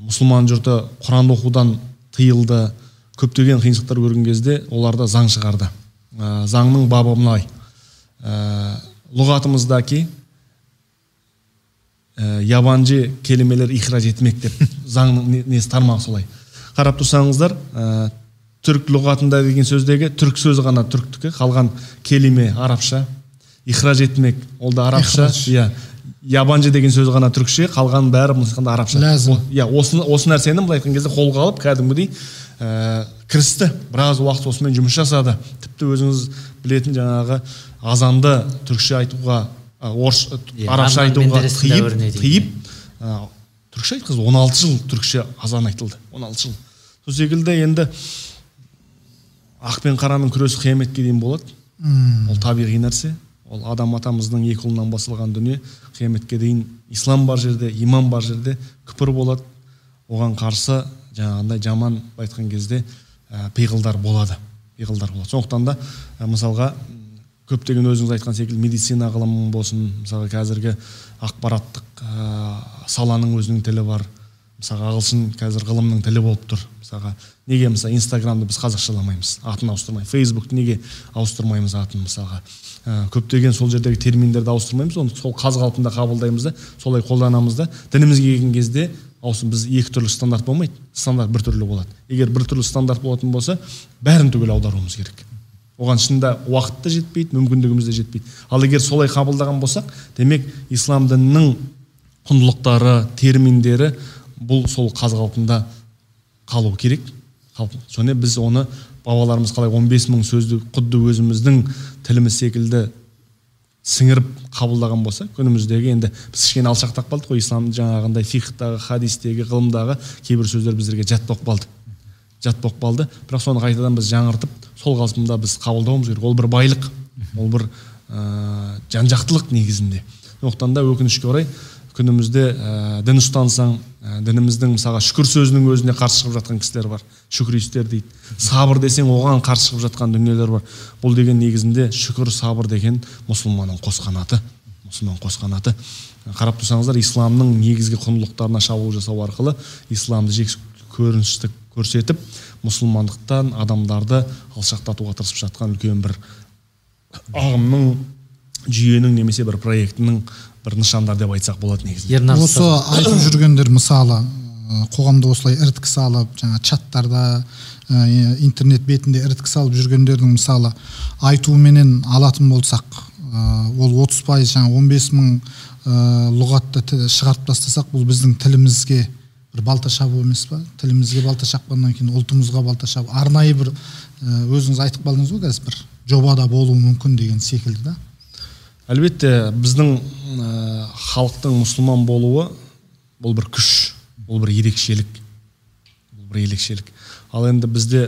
Мұсылман жұрты құранды оқудан тыйылды. Көптеген қиыншылықтар көрген кезде оларда заң шығарды. Ә, заңның бабы мынай ә, лұғатымыздаки ә, ябанжы келемелер ихраж етмек деп. Заңның несі тармағы солай. Қарап тұрсаңыздар ә, түрік лұғатында деген сөздегі түрік сөзі ғана түріктікі. Қалған келиме арабша ихраж етмек ол да арабша. Иә ябанжы деген сөз ғана түрікше қалған бәрі айтқанда арабша. Ләзім. Иә осы, осы нәрсені былай айтқан кезде қолға алып кәдімгідей ә, кірісті. Біраз уақыт осымен жұмыс жасады. Тіпті өзіңіз білетін жаңағы азанды түрікше айтуға орыс арабша айтуға тыйып тыйып түрікше айтқызды. он алты жыл түрікше азан айтылды. он алты жыл. Сол секілді енді ақ пен қараның күресі қияметке дейін болады. Hmm. ол табиғи нәрсе. Ол адам атамыздың екі ұлынан басылған дүние. Қияметке дейін ислам бар жерде иман бар жерде күпір болады. Оған қарсы жаңағындай жаман айтқан кезде ә, пиғылдар болады. Пиғылдар болады. Сондықтан да ә, мысалға көптеген өзіңіз айтқан секілді медицина ғылымы болсын мысалы қазіргі ақпараттық ә, саланың өзінің тілі бар мысалға ағылшын қазір ғылымның тілі болып тұр. Мысалға неге мысалы инстаграмды біз қазақшаламаймыз атын ауыстырмай фейсбукты неге ауыстырмаймыз атын мысалға? Ә, көптеген сол жердегі терминдерді ауыстырмаймыз оны сол қаз қалпында қабылдаймыз да солай қолданамыз да. Дінімізге келген кезде аусын біз екі түрлі стандарт болмайды стандарт біртүрлі болады. Егер біртүрлі стандарт болатын болса бәрін түгел аударуымыз керек. Оған шынында уақыт та жетпейді мүмкіндігіміз де жетпейді. Ал егер солай қабылдаған болсақ демек ислам дінінің құндылықтары терминдері бұл сол қаз қалпында қалу керек. Және біз оны бабаларымыз қалай 15 мың сөзді құдды өзіміздің тіліміз секілді сіңіріп қабылдаған болса күніміздегі енді біз кішкене алшақтап қалдық қой. Ислам жаңағындай фихтағы хадистегі ғылымдағы кейбір сөздер біздерге жат болып қалды. Жат болып қалды. Бірақ соны қайтадан біз жаңғыртып сол қалпында біз қабылдауымыз керек. Ол бір байлық ол бір ә, жан жақтылық негізінде. Сондықтан да өкінішке орай күнімізде ә, дін ұстансаң ә, дініміздің мысалға шүкір сөзінің өзіне қарсы шығып жатқан кісілер бар шүкіристер дейді. Сабыр десең оған қарсы шығып жатқан дүниелер бар. Бұл деген негізінде шүкір сабыр деген мұсылманның қосқан аты мұсылман қосқан аты қарап тұрсаңыздар исламның негізгі құндылықтарына шабуыл жасау арқылы исламды жек көріністі көрсетіп мұсылмандықтан адамдарды алшақтатуға тырысып жатқан үлкен бір ағымның жүйенің немесе бір проектінің бір нышандар деп айтсақ болады негізі. Осы айтып жүргендер мысалы қоғамда осылай іріткі салып жаңа чаттарда ә, интернет бетінде іріткі салып жүргендердің мысалы айтуыменен алатын болсақ ә, ол отыз пайыз жаңа он бес мың ә, лұғатты шығарып тастасақ бұл біздің тілімізге бір балта шабу емес па? тілімізге балта шапқаннан кейін ұлтымызға балта шабу арнайы бір өзіңіз айтып қалдыңыз ғой қазір бір жобада болуы мүмкін деген секілді да? Әлбетте біздің ә, халықтың мұсылман болуы бұл бір күш бұл бір ерекшелік бұл бір ерекшелік. Ал енді бізде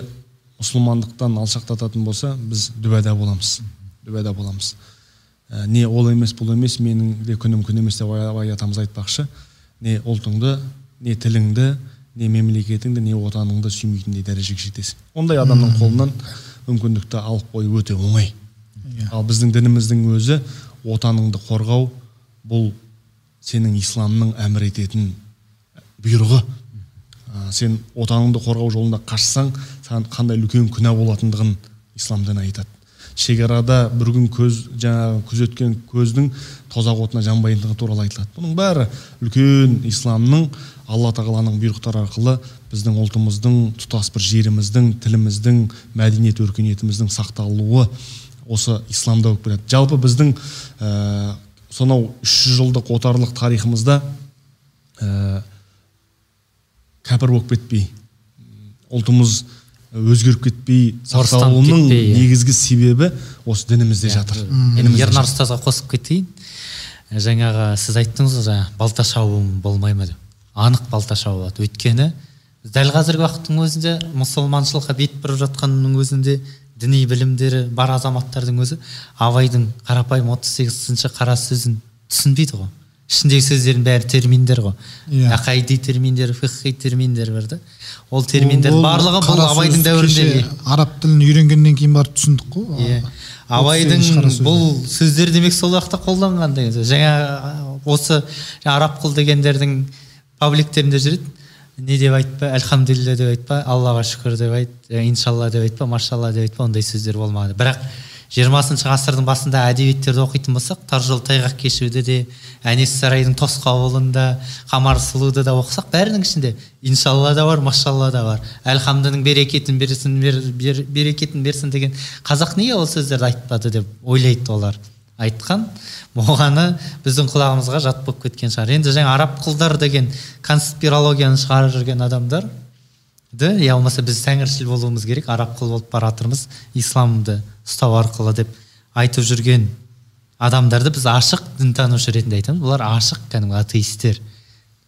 мұсылмандықтан алшақтататын болса біз дүбәда боламыз дүбәда боламыз. Ә, не ол емес бұл емес менің де күнім күн емес деп абай атамыз айтпақшы. Не ұлтыңды не тіліңді не мемлекетіңді не отаныңды сүймейтіндей дәрежеге жетесің. Ондай адамның қолынан мүмкіндікті алып қою өте оңай. Иә. Ал біздің дініміздің өзі отаныңды қорғау бұл сенің исламның әмір ететін бұйрығы. Ә, сен отаныңды қорғау жолында қашсаң саған қандай үлкен күнә болатындығын ислам діні айтады. Шекарада бір күн көз жаңағы күзеткен көздің тозақ отына жанбайтындығы туралы айтылады. Бұның бәрі үлкен исламның алла тағаланың бұйрықтары арқылы біздің ұлтымыздың тұтас бір жеріміздің тіліміздің мәдениет өркениетіміздің сақталуы осы исламда болып келеді. Жалпы біздің ә, сонау үш жүз жылдық отарлық тарихымызда ә, кәпір болып кетпей ұлтымыз өзгеріп кетпей сақталуының иә. негізгі себебі осы дінімізде жатыр. Енді Дінімізде ернар жатыр. ұстазға қосып кетейін. Жаңағы сіз айттыңыз ғой жаңағы балта шабу болмай ма деп. Анық балта шабылады өйткені дәл қазіргі уақыттың өзінде мұсылманшылыққа бет бұрып жатқанның өзінде діни білімдері бар азаматтардың өзі абайдың қарапайым отыз сегізінші қара сөзін түсінбейді ғой ішіндегі сөздердің бәрі терминдер ғой. Иә. ақайди терминдер фихи терминдер бар да. Ол терминдер барлығы бұл абайдың дәуірінде араб тілін үйренгеннен кейін барып түсіндік қой. Иә. Абайдың бұл сөздер демек сол уақытта қолданған деген сөз. Жаңа осы араб құл дегендердің пабликтерінде жүреді. Не деп айтпа альхамдулилля деп айтпа аллаға шүкір деп айт ә, иншалла деп айтпа машалла деп айтпа ондай сөздер болмады. Бірақ жиырмасыншы ғасырдың басында әдебиеттерді оқитын болсақ тар жол тайғақ кешуді де әнес сарайдың тосқауылында қамар сұлуды да оқысақ бәрінің ішінде иншалла да бар машалла да бар. Әлхамдының берекетін берсін бер, бер- берекетін берсін деген қазақ неге ол сөздерді айтпады деп ойлайды олар? Айтқан оғаны біздің құлағымызға жат болып кеткен шығар. Енді жаңа араб құлдар деген конспирологияны шығарып жүрген адамдар ді я болмаса біз тәңіршіл болуымыз керек араб құл болып бара жатырмыз исламды ұстау арқылы деп айтып жүрген адамдарды біз ашық дінтанушы ретінде айтамыз. Бұлар ашық кәдімгі атеисттер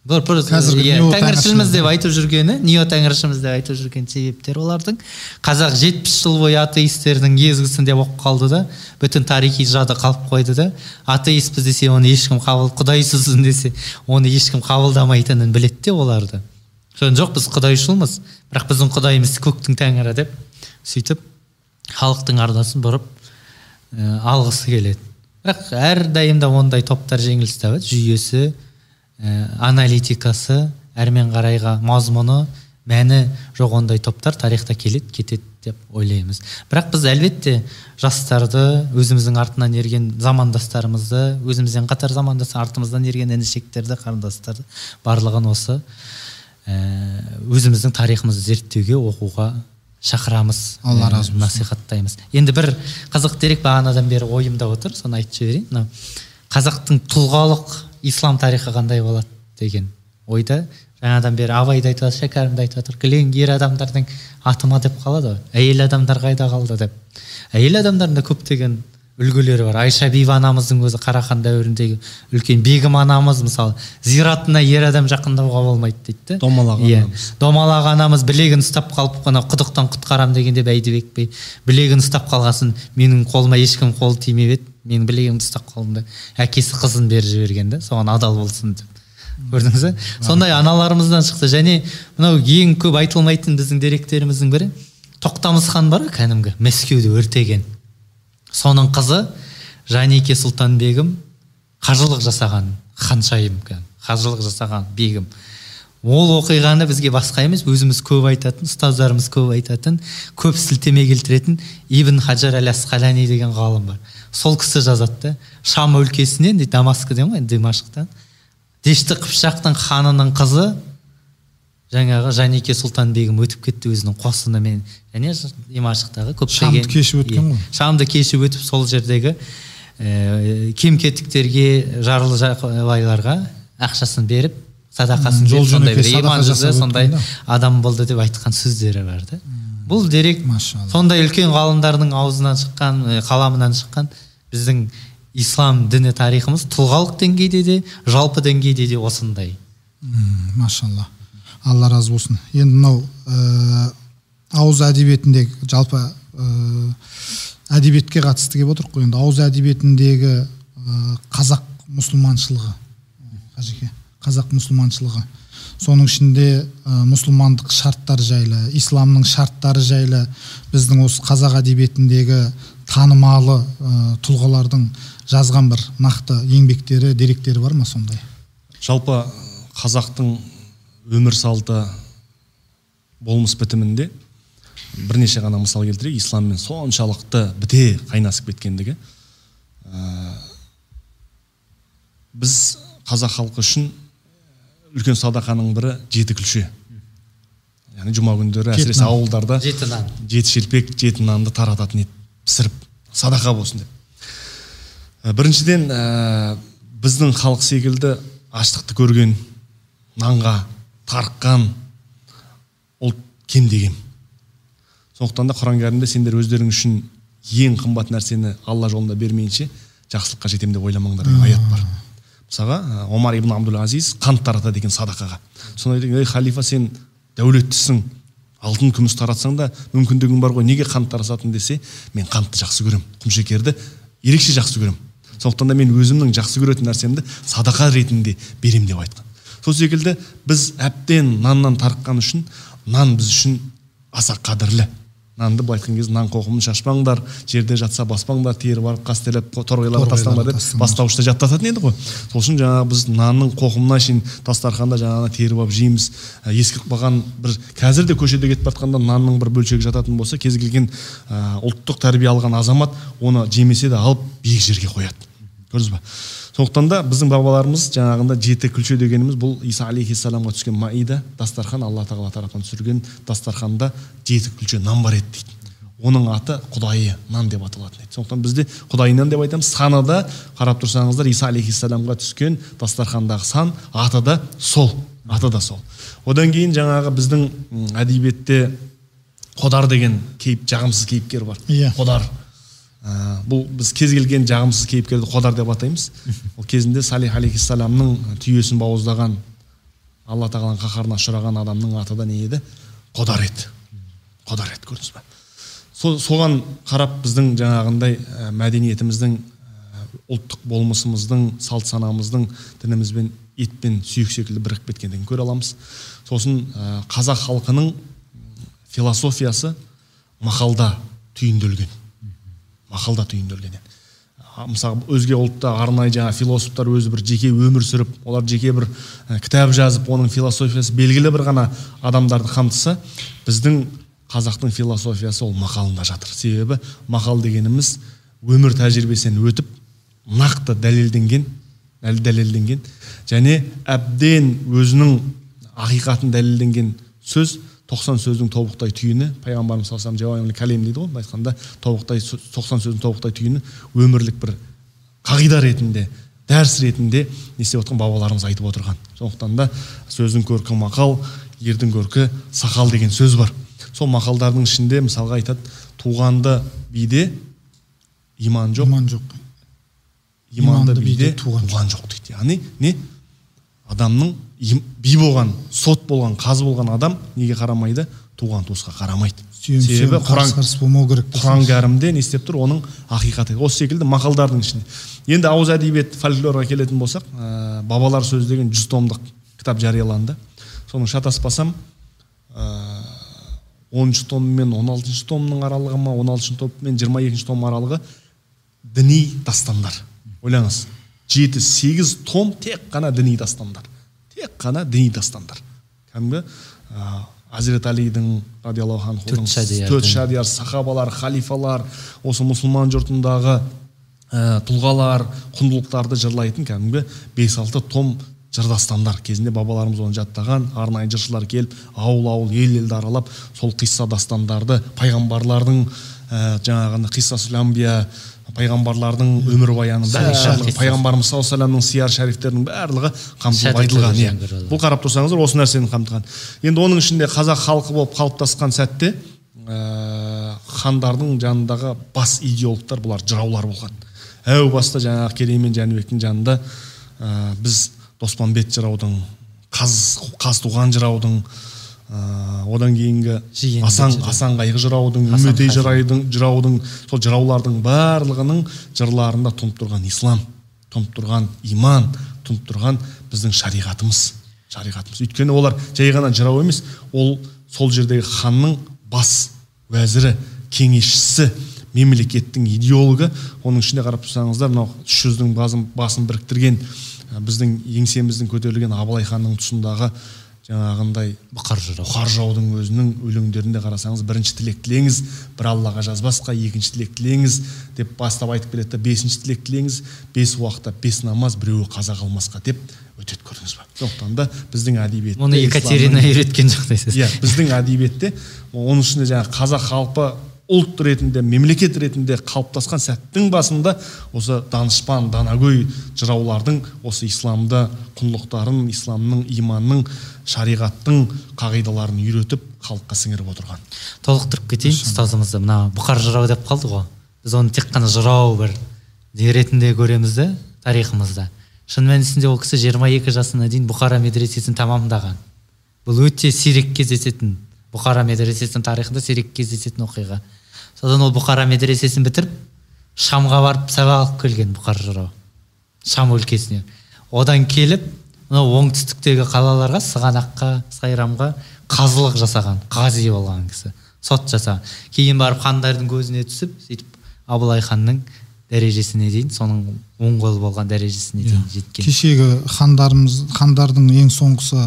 тәңіршілміз тәңіршілміз деп айтып жүргені нео тәңіршіміз деп айтып жүрген себептер олардың? Қазақ жетпіс жыл бойы атеистердің езгісінде болып қалды да бүтін тарихи жады қалып қойды да атеистпіз десе оны ешкім қабыл құдайсызбын десе оны ешкім қабылдамайтынын біледі де оларды. Соны жоқ біз құдайшылмыз бірақ біздің құдайымыз көктің тәңірі деп сөйтіп халықтың ардасын бұрып ә, алғысы келеді. Бірақ әрдайым да ондай топтар жеңіліс табады жүйесі аналитикасы әрмен қарайға мазмұны мәні жоқ ондай топтар тарихта келеді кетеді деп ойлаймыз. Бірақ біз әлбетте жастарды өзіміздің артынан ерген замандастарымызды өзімізден қатар замандас артымыздан ерген інішектерді қарындастарды барлығын осы ә, өзіміздің тарихымызды зерттеуге оқуға шақырамыз алла ә, разы болсын. насихаттаймыз. Енді бір қызық дерек бағанадан бері ойымда отыр соны айтып жіберейін. Мынау қазақтың тұлғалық ислам тарихы қандай болады деген ойда. Жаңадан бері абайды айтып жатыр шәкәрімді айтып жатыр кілең ер адамдардың атыма деп қалады. Ғой әйел адамдар қайда қалды деп. Әйел адамдардың да көптеген үлгілері бар. Айша бибі анамыздың өзі қарахан дәуіріндегі үлкен бегім анамыз мысалы зиратына ер адам жақындауға болмайды дейді. Да домалақ Иә. домалақ анамыз білегін ұстап қалып қана құдықтан құтқарам дегенде бәйдібек би білегін ұстап қалғасын менің қолыма ешкім қолы тимеп еді. Менің білегімді ұстап қалдым да. Әкесі қызын беріп жіберген да соған адал болсын деп. Көрдіңіз ба сондай аналарымыздан шықты. Және мынау ең көп айтылмайтын біздің деректеріміздің бірі тоқтамыс хан бар ғой кәдімгі мәскеуді өртеген. Соның қызы жанеке сұлтан-бегім қажылық жасаған ханшайым қажылық жасаған бегім. Ол оқиғаны бізге басқа емес өзіміз көп айтатын ұстаздарымыз көп айтатын көп сілтеме келтіретін ибн хаджар әл асқалани деген ғалым бар. Сол кісі жазады да шам өлкесінен дейді дамаскіден ғой димашқтан дешті қыпшақтың ханының қызы жаңағы жанеке сұлтан бегім өтіп кетті өзінің қосынымен және димашықтағы көптеген Шамды кешіп өткен ғой. Шамды кешіп өтіп сол жердегі ә, кем кетіктерге жарлы ақшасын беріп садақасын жол сондай жөнекей бір садақа иман жүзі жасап сондай адам болды деп айтқан сөздері бар да. Бұл дерек Машалла. сондай үлкен ғалымдардың аузынан шыққан қаламынан шыққан біздің ислам діні тарихымыз тұлғалық деңгейде де жалпы деңгейде де осындай. Машалла. Алла разы болсын. Енді мынау ә, ауыз әдебиетіндегі жалпы ә, әдебиетке қатысты келіп отырмық қой. Енді ауыз әдебиетіндегі ә, қазақ мұсылманшылығы. Қажеке қазақ мұсылманшылығы. Соның ішінде ә, мұсылмандық шарттар жайлы исламның шарттары жайлы біздің осы қазақ әдебиетіндегі танымалы ә, тұлғалардың жазған бір нақты еңбектері деректері бар ма сондай? Жалпы қазақтың өмір салты болмыс бітімінде бірнеше ғана мысал келтірейік. Исламмен соншалықты біте қайнасып кеткендігі. Ә, біз қазақ халқы үшін үлкен садақаның бірі жеті күлше яғни жұма күндері әсіресе ауылдарда жеті нан. жеті шелпек жеті нанды тарататын еді. Пісіріп садақа болсын деп. Ә, біріншіден ә, біздің халық секілді аштықты көрген нанға тарыққан ұлт кем де кем сондықтан да құран кәрімде сендер өздерің үшін ең қымбат нәрсені алла жолында бермейінше жақсылыққа жетемін деп ойламаңдар деген аят бар. Мысалға ә, омар ибн абдул азиз қант таратады екен садақаға. Сонда айтады ей халифа сен дәулеттісің алтын күміс таратсаң да мүмкіндігің бар ғой неге қант таратасың десе мен қантты жақсы көремін құмшекерді ерекше жақсы көремін сондықтан да мен өзімнің жақсы көретін нәрсемді садақа ретінде беремін деп айтқан. Сол секілді біз әбден наннан тарыққан үшін нан біз үшін аса қадірлі. Нанды былай айтқан кезде нан қоқымын шашпаңдар жерде жатса баспаңдар теріп алып қастерлеп торғайларға тастаңдар деп бастауышта жаттататын еді ғой. Сол үшін жаңағы біз нанның қоқымына шейін дастарханда жаңағы теріп алып жейміз. Ә, ескіріп қалған бір қазір де көшеде кетіп бара жатқанда нанның бір бөлшегі жататын болса кез келген ә, ұлттық тәрбие алған азамат оны жемесе де алып биік жерге қояды. Көрдіңіз ба сондықтан да біздің бабаларымыз жаңағында жеті күлше дегеніміз бұл иса алейхиссаламға түскен маида дастархан алла тағала тарапынан түсірген дастарханда жеті күлше нан бар еді дейді. Оның аты құдайы нан деп аталатын еді. Сондықтан бізде құдайы нан деп айтамыз. Саны да қарап тұрсаңыздар иса алейхиссаламға түскен дастархандағы сан аты да сол аты да сол. Одан кейін жаңағы біздің әдебиетте қодар деген кейіп жағымсыз кейіпкер бар. Иә. қодар Ә, бұл біз кез келген жағымсыз кейіпкерді қодар деп атаймыз. Ол кезінде салих алейхиссаламның түйесін бауыздаған алла тағаланың қаһарына ұшыраған адамның аты да не еді? Қодар еді қодар еді көрдіңіз ба Со- соған қарап біздің жаңағындай ә, мәдениетіміздің ә, ұлттық болмысымыздың салт санамыздың дінімізбен ет пен сүйек секілді бірігіп кеткендігін көре аламыз. Сосын ә, қазақ халқының философиясы мақалда түйінделген. Мақалда түйінделген мысалы өзге ұлтта арнайы жаңағы философтар өзі бір жеке өмір сүріп олар жеке бір кітап жазып оның философиясы белгілі бір ғана адамдарды қамтыса біздің қазақтың философиясы ол мақалында жатыр. Себебі мақал дегеніміз өмір тәжірибесінен өтіп нақты дәлелденген дәл- дәлелденген және әбден өзінің ақиқатын дәлелденген сөз 90 сөздің тобықтай түйіні пайғамбарымыз саллаллаху алейhi вассалам кәлем дейді ғой былай айтқанда. Тобықтай 90 сөздің тобықтай түйіні өмірлік бір қағида ретінде дәріс ретінде не істеп отқан бабаларымыз айтып отырған. Сондықтан да сөздің көркі мақал ердің көркі сақал деген сөз бар. Сол мақалдардың ішінде мысалға айтады туғанды биде иман жоқ. Иман жоқ. Иманды иманды биде биде туған туған жоқ дейді. Яғни не? Адамның би болған сот болған қазы болған адам неге қарамайды? Туған туысқа қарамайды. Себебі құран болмау керек құран кәрімде не істеп тұр? Оның ақиқаты. Осы секілді мақалдардың ішінде. Енді ауыз әдебиет фольклорға келетін болсақ ә, бабалар сөзі деген жүз томдық кітап жарияланды. Соның шатаспасам оныншы том мен он алтыншы томның аралығы ма он алтыншы том мен жиырма екінші том аралығы діни дастандар. Ойлаңыз жеті сегіз том тек қана діни дастандар. Тек қана діни дастандар. Кәдімгі ә, әзірет әлидің радиаллаху анхудың Төрт шадияр сахабалар халифалар осы мұсылман жұртындағы ә, тұлғалар құндылықтарды жырлайтын кәдімгі бес алты том жырдастандар кезінде бабаларымыз оны жаттаған арнайы жыршылар келіп ауыл ауыл ел елді аралап сол қисса дастандарды пайғамбарлардың ә, жаңағындай қиссасул амбия пайғамбарлардың өмірбаяны пайғамбарымыз саллаллаху алейхи вассаламның сияр шәрифтерінің барлығы қамтылып айтылған иә. бұл қарап тұрсаңыздар осы нәрсені қамтыған. Енді оның ішінде қазақ халқы болып қалыптасқан сәтте ә, хандардың жанындағы бас идеологтар бұлар жыраулар болған. Әу баста жаңағы керей мен жәнібектің жанында ә, біз доспанбет жыраудың қаз, қазтуған жыраудың ә, одан кейінгі асан асан қайғы жыраудың үмітей жыраудың жыраудың сол жыраулардың барлығының жырларында тұнып тұрған ислам тұнып тұрған иман тұнып тұрған біздің шариғатымыз шариғатымыз. Өйткені олар жай ғана жырау емес ол сол жердегі ханның бас уәзірі кеңесшісі мемлекеттің идеологы. Оның ішінде қарап тұрсаңыздар мынау үш жүздің басын, біріктірген біздің еңсеміздің көтерілген абылай ханның тұсындағы жаңағындай бұқар жырау бұқар жыраудың өзінің өлеңдерінде қарасаңыз бірінші тілек тілеңіз бір аллаға жазбасқа екінші тілек тілеңіз деп бастап айтып келеді да бесінші тілек тілеңіз бес уақытта бес намаз біреуі қаза қылмасқа деп өтеді көрдіңіз ба? сондықтан да біздің әдебиетте оны екатерина үйреткен жоқ дейсіз иә біздің әдебиетте оның ішінде жаңағы қазақ халқы ұлт ретінде мемлекет ретінде қалыптасқан сәттің басында осы данышпан данагөй жыраулардың осы исламды құндылықтарын исламның иманның шариғаттың қағидаларын үйретіп халыққа сіңіріп отырған. Толықтырып кетейін ұстазымызды. Мына бұқар жырау деп қалды ғой. Біз оны тек қана жырау бір ретінде көреміз да тарихымызда. Шын мәнісінде ол кісі 22 жасына дейін бұхара медресесін тамамдаған. Бұл өте сирек кездесетін бұхара медресесінің тарихында сирек кездесетін оқиға. Содан ол бұхара медресесін бітіріп шамға барып сабақ алып келген бұқар жырау. Шам өлкесіне. Одан келіп мынау оңтүстіктегі қалаларға сығанаққа сайрамға қазылық жасаған қази болған кісі. Сот жасаған. Кейін барып хандардың көзіне түсіп сөйтіп абылай ханның дәрежесіне дейін соның оң қолы болған дәрежесіне дейін жеткен. Кешегі хандарымыз хандардың ең соңғысы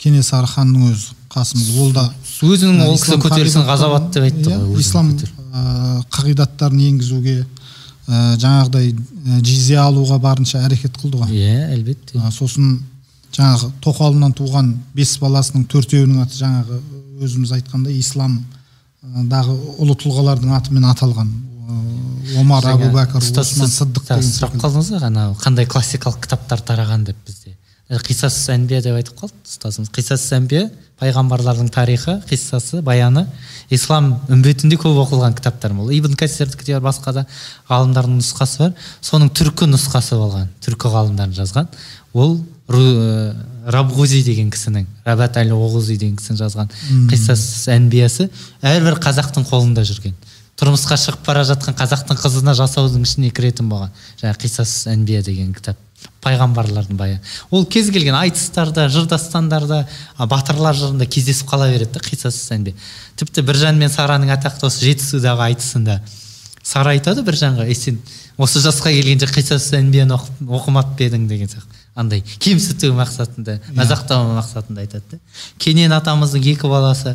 кенесары ханның өзі қасым. Ол да өзінің ол кісі көтерілісін ғазауат деп айтты иә, ғой ислам қағидаттарын енгізуге ә, жаңағыдай ә, жизия алуға барынша әрекет қылды ғой. Иә әлбетте. Сосын жаңағы тоқалынан туған бес баласының төртеуінің аты жаңағы өзіміз айтқандай исламдағы ұлы тұлғалардың атымен аталған. Омар Жаңа әбу бәкір ұстаз, осман деген секілді. қалдыңыз ғой қандай классикалық кітаптар тараған деп бізде. Қисас әнбия деп айтып қалды ұстазымыз. Қисас әнбия пайғамбарлардың тарихы қиссасы баяны. Ислам үмбетінде көп оқылған кітаптар ол. Ибн касирдікі де бар басқа да ғалымдардың нұсқасы бар. Соның түркі нұсқасы болған түркі ғалымдары жазған. Ол ә, рабғузи деген кісінің рабат әл оғузи деген кісінің жазған қиссас әнбиясы әрбір қазақтың қолында жүрген. Тұрмысқа шығып бара жатқан қазақтың қызына жасаудың ішіне кіретін болған. Жаңағы қисас әнбия деген кітап. Пайғамбарлардың баяны ол кез келген айтыстарда жыр дастандарда батырлар жырында кездесіп қала береді да қисас әнбия тіпті біржан мен сараның атақты осы жетісудағы айтысында. Сара айтады біржанға ей сен осы жасқа келгенде қисас әнбияны оқып- оқымап па едің? деген сияқты. Андай кемсіту мақсатында мазақтау мақсатында айтады да. Кенен атамыздың екі баласы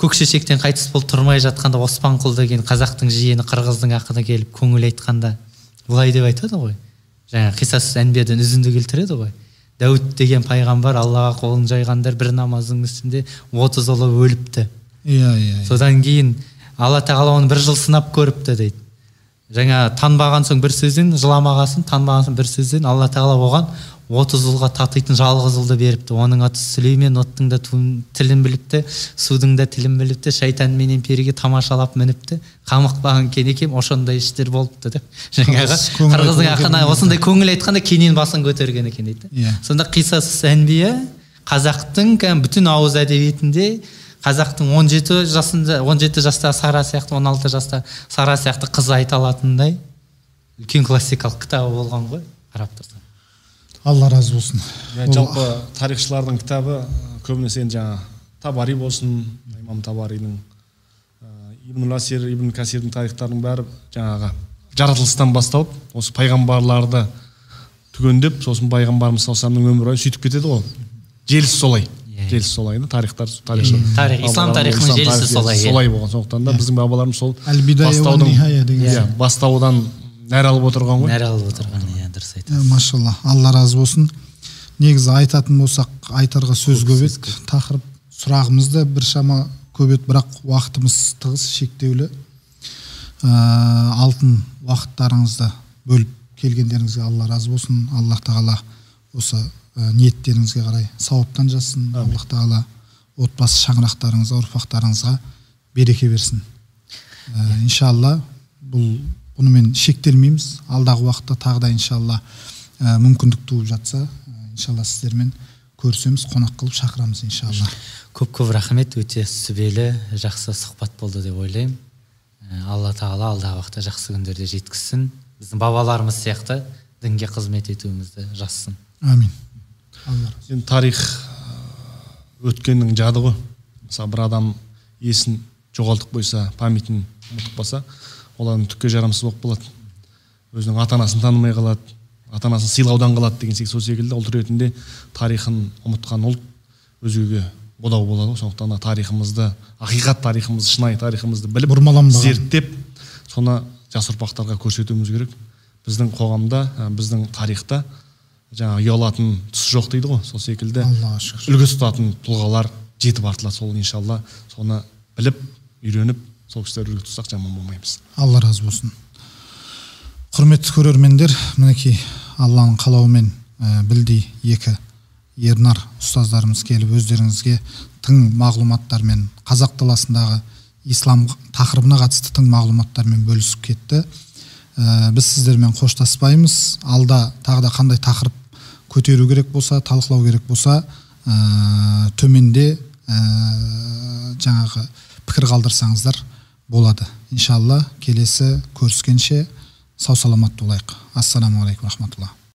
көкшешектен қайтыс болып тұрмай жатқанда оспанқұл деген қазақтың жиені қырғыздың ақыны келіп көңіл айтқанда былай деп айтады ғой. Жаңа қисас әнбиядан үзінді келтіреді ғой. Дәуіт деген пайғамбар аллаға қолын жайғандар бір намаздың үстінде отыз ұлы өліпті. Иә иә иә. содан кейін алла тағала оны бір жыл сынап көріпті дейді. Жаңа танбаған соң бір сөзден жыламағасын танбаған соң бір сөзден алла тағала оған отыз ұлға татитын жалғыз ұлды беріпті. Оның аты сүлеймен оттың да туын- тілін біліпті судың да тілін біліпті шайтан менен періге тамашалап мініпті. Қамықпаған кенекем ошондай іштер болыпты деп. Жаңағы қырғыздың ақыны осындай көңіл айтқанда кенен басын көтерген екен дейді. Иә. сонда қисас әнбия қазақтың кәдімгі бүтін ауыз әдебиетінде қазақтың 17 жасында 17 жастағы сара сияқты 16 жастағы сара сияқты қыз айта алатындай үлкен классикалық кітабы болған ғой қарап тұрсаң. Алла разы болсын. Иә, Ол- жалпы тарихшылардың кітабы көбінесе енді жаңағы табари болсын имам табаридің ибн асир ибн касирдің тарихтарының бәрі жаңағы жаратылыстан басталып осы пайғамбарларды түгендеп сосын пайғамбарымыз саллаллаху вассаламның өмірбаяны сөйтіп кетеді ғой. Желісі солай. Иә. желісі солай да тарихтар тарихшы. Тарих, ислам тарихының желісі солай, иә. солай болған сондықтан да біздің бабаларымыз сол бастаудың иә бастаудан нәр алып отырған ғой? Нәр алып отырған иә дұрыс айтасыз. Машалла алла разы болсын. Негізі айтатын болсақ айтарға сөз көп еді. тақырып сұрағымыз да біршама көп еді бірақ уақытымыз тығыз шектеулі. Ә, алтын уақыттарыңызды бөліп келгендеріңізге алла разы болсын. Аллах тағала осы ә, ниеттеріңізге қарай сауаптан жазсын. Аллах тағала отбасы шаңырақтарыңызға ұрпақтарыңызға береке берсін. Ә, иншалла бұл бұнымен шектелмейміз алдағы уақытта тағы да иншалла ә, мүмкіндік туып жатса ә, иншалла сіздермен көрсеміз қонақ қылып шақырамыз иншалла көп көп рахмет өте сүбелі жақсы сұхбат болды деп ойлаймын Ә, алла тағала алдағы уақытта жақсы күндерде жеткізсін біздің бабаларымыз сияқты дінге қызмет етуімізді жазсын әмин енді тарих өткеннің жады ғой мысалы бір адам есін жоғалтып қойса памятін ұмытып қалса ол адам түкке жарамсыз болып қалады өзінің ата анасын танымай қалады ата анасын сыйлаудан қалады деген секілді сол секілді ұлт ретінде тарихын ұмытқан ұлт өзгеге бодау болады ғой. Сондықтан да тарихымызды ақиқат тарихымызды шынайы тарихымызды біліп Бұрмаланбаған. зерттеп соны жас ұрпақтарға көрсетуіміз керек. Біздің қоғамда ә, біздің тарихта жаңағы ұялатын тұс жоқ дейді ғой. Сол секілді аллаға шүкір. үлгі тұтатын тұлғалар жетіп артылады сол иншалла. Соны біліп үйреніп сол кісілер үлгі тұтсақ жаман болмаймыз алла разы болсын. Құрметті көрермендер мінекей алланың қалауымен ә, білдей екі ернар ұстаздарымыз келіп өздеріңізге тың мағлұматтармен қазақ даласындағы ислам тақырыбына қатысты тың мағлұматтармен бөлісіп кетті. Ә, біз сіздермен қоштаспаймыз. Алда тағы да қандай тақырып көтеру керек болса талқылау керек болса ә, төменде ә, жаңағы пікір қалдырсаңыздар болады. Иншалла келесі көріскенше сау саламат болайық ассаламағалейкум рахматулла.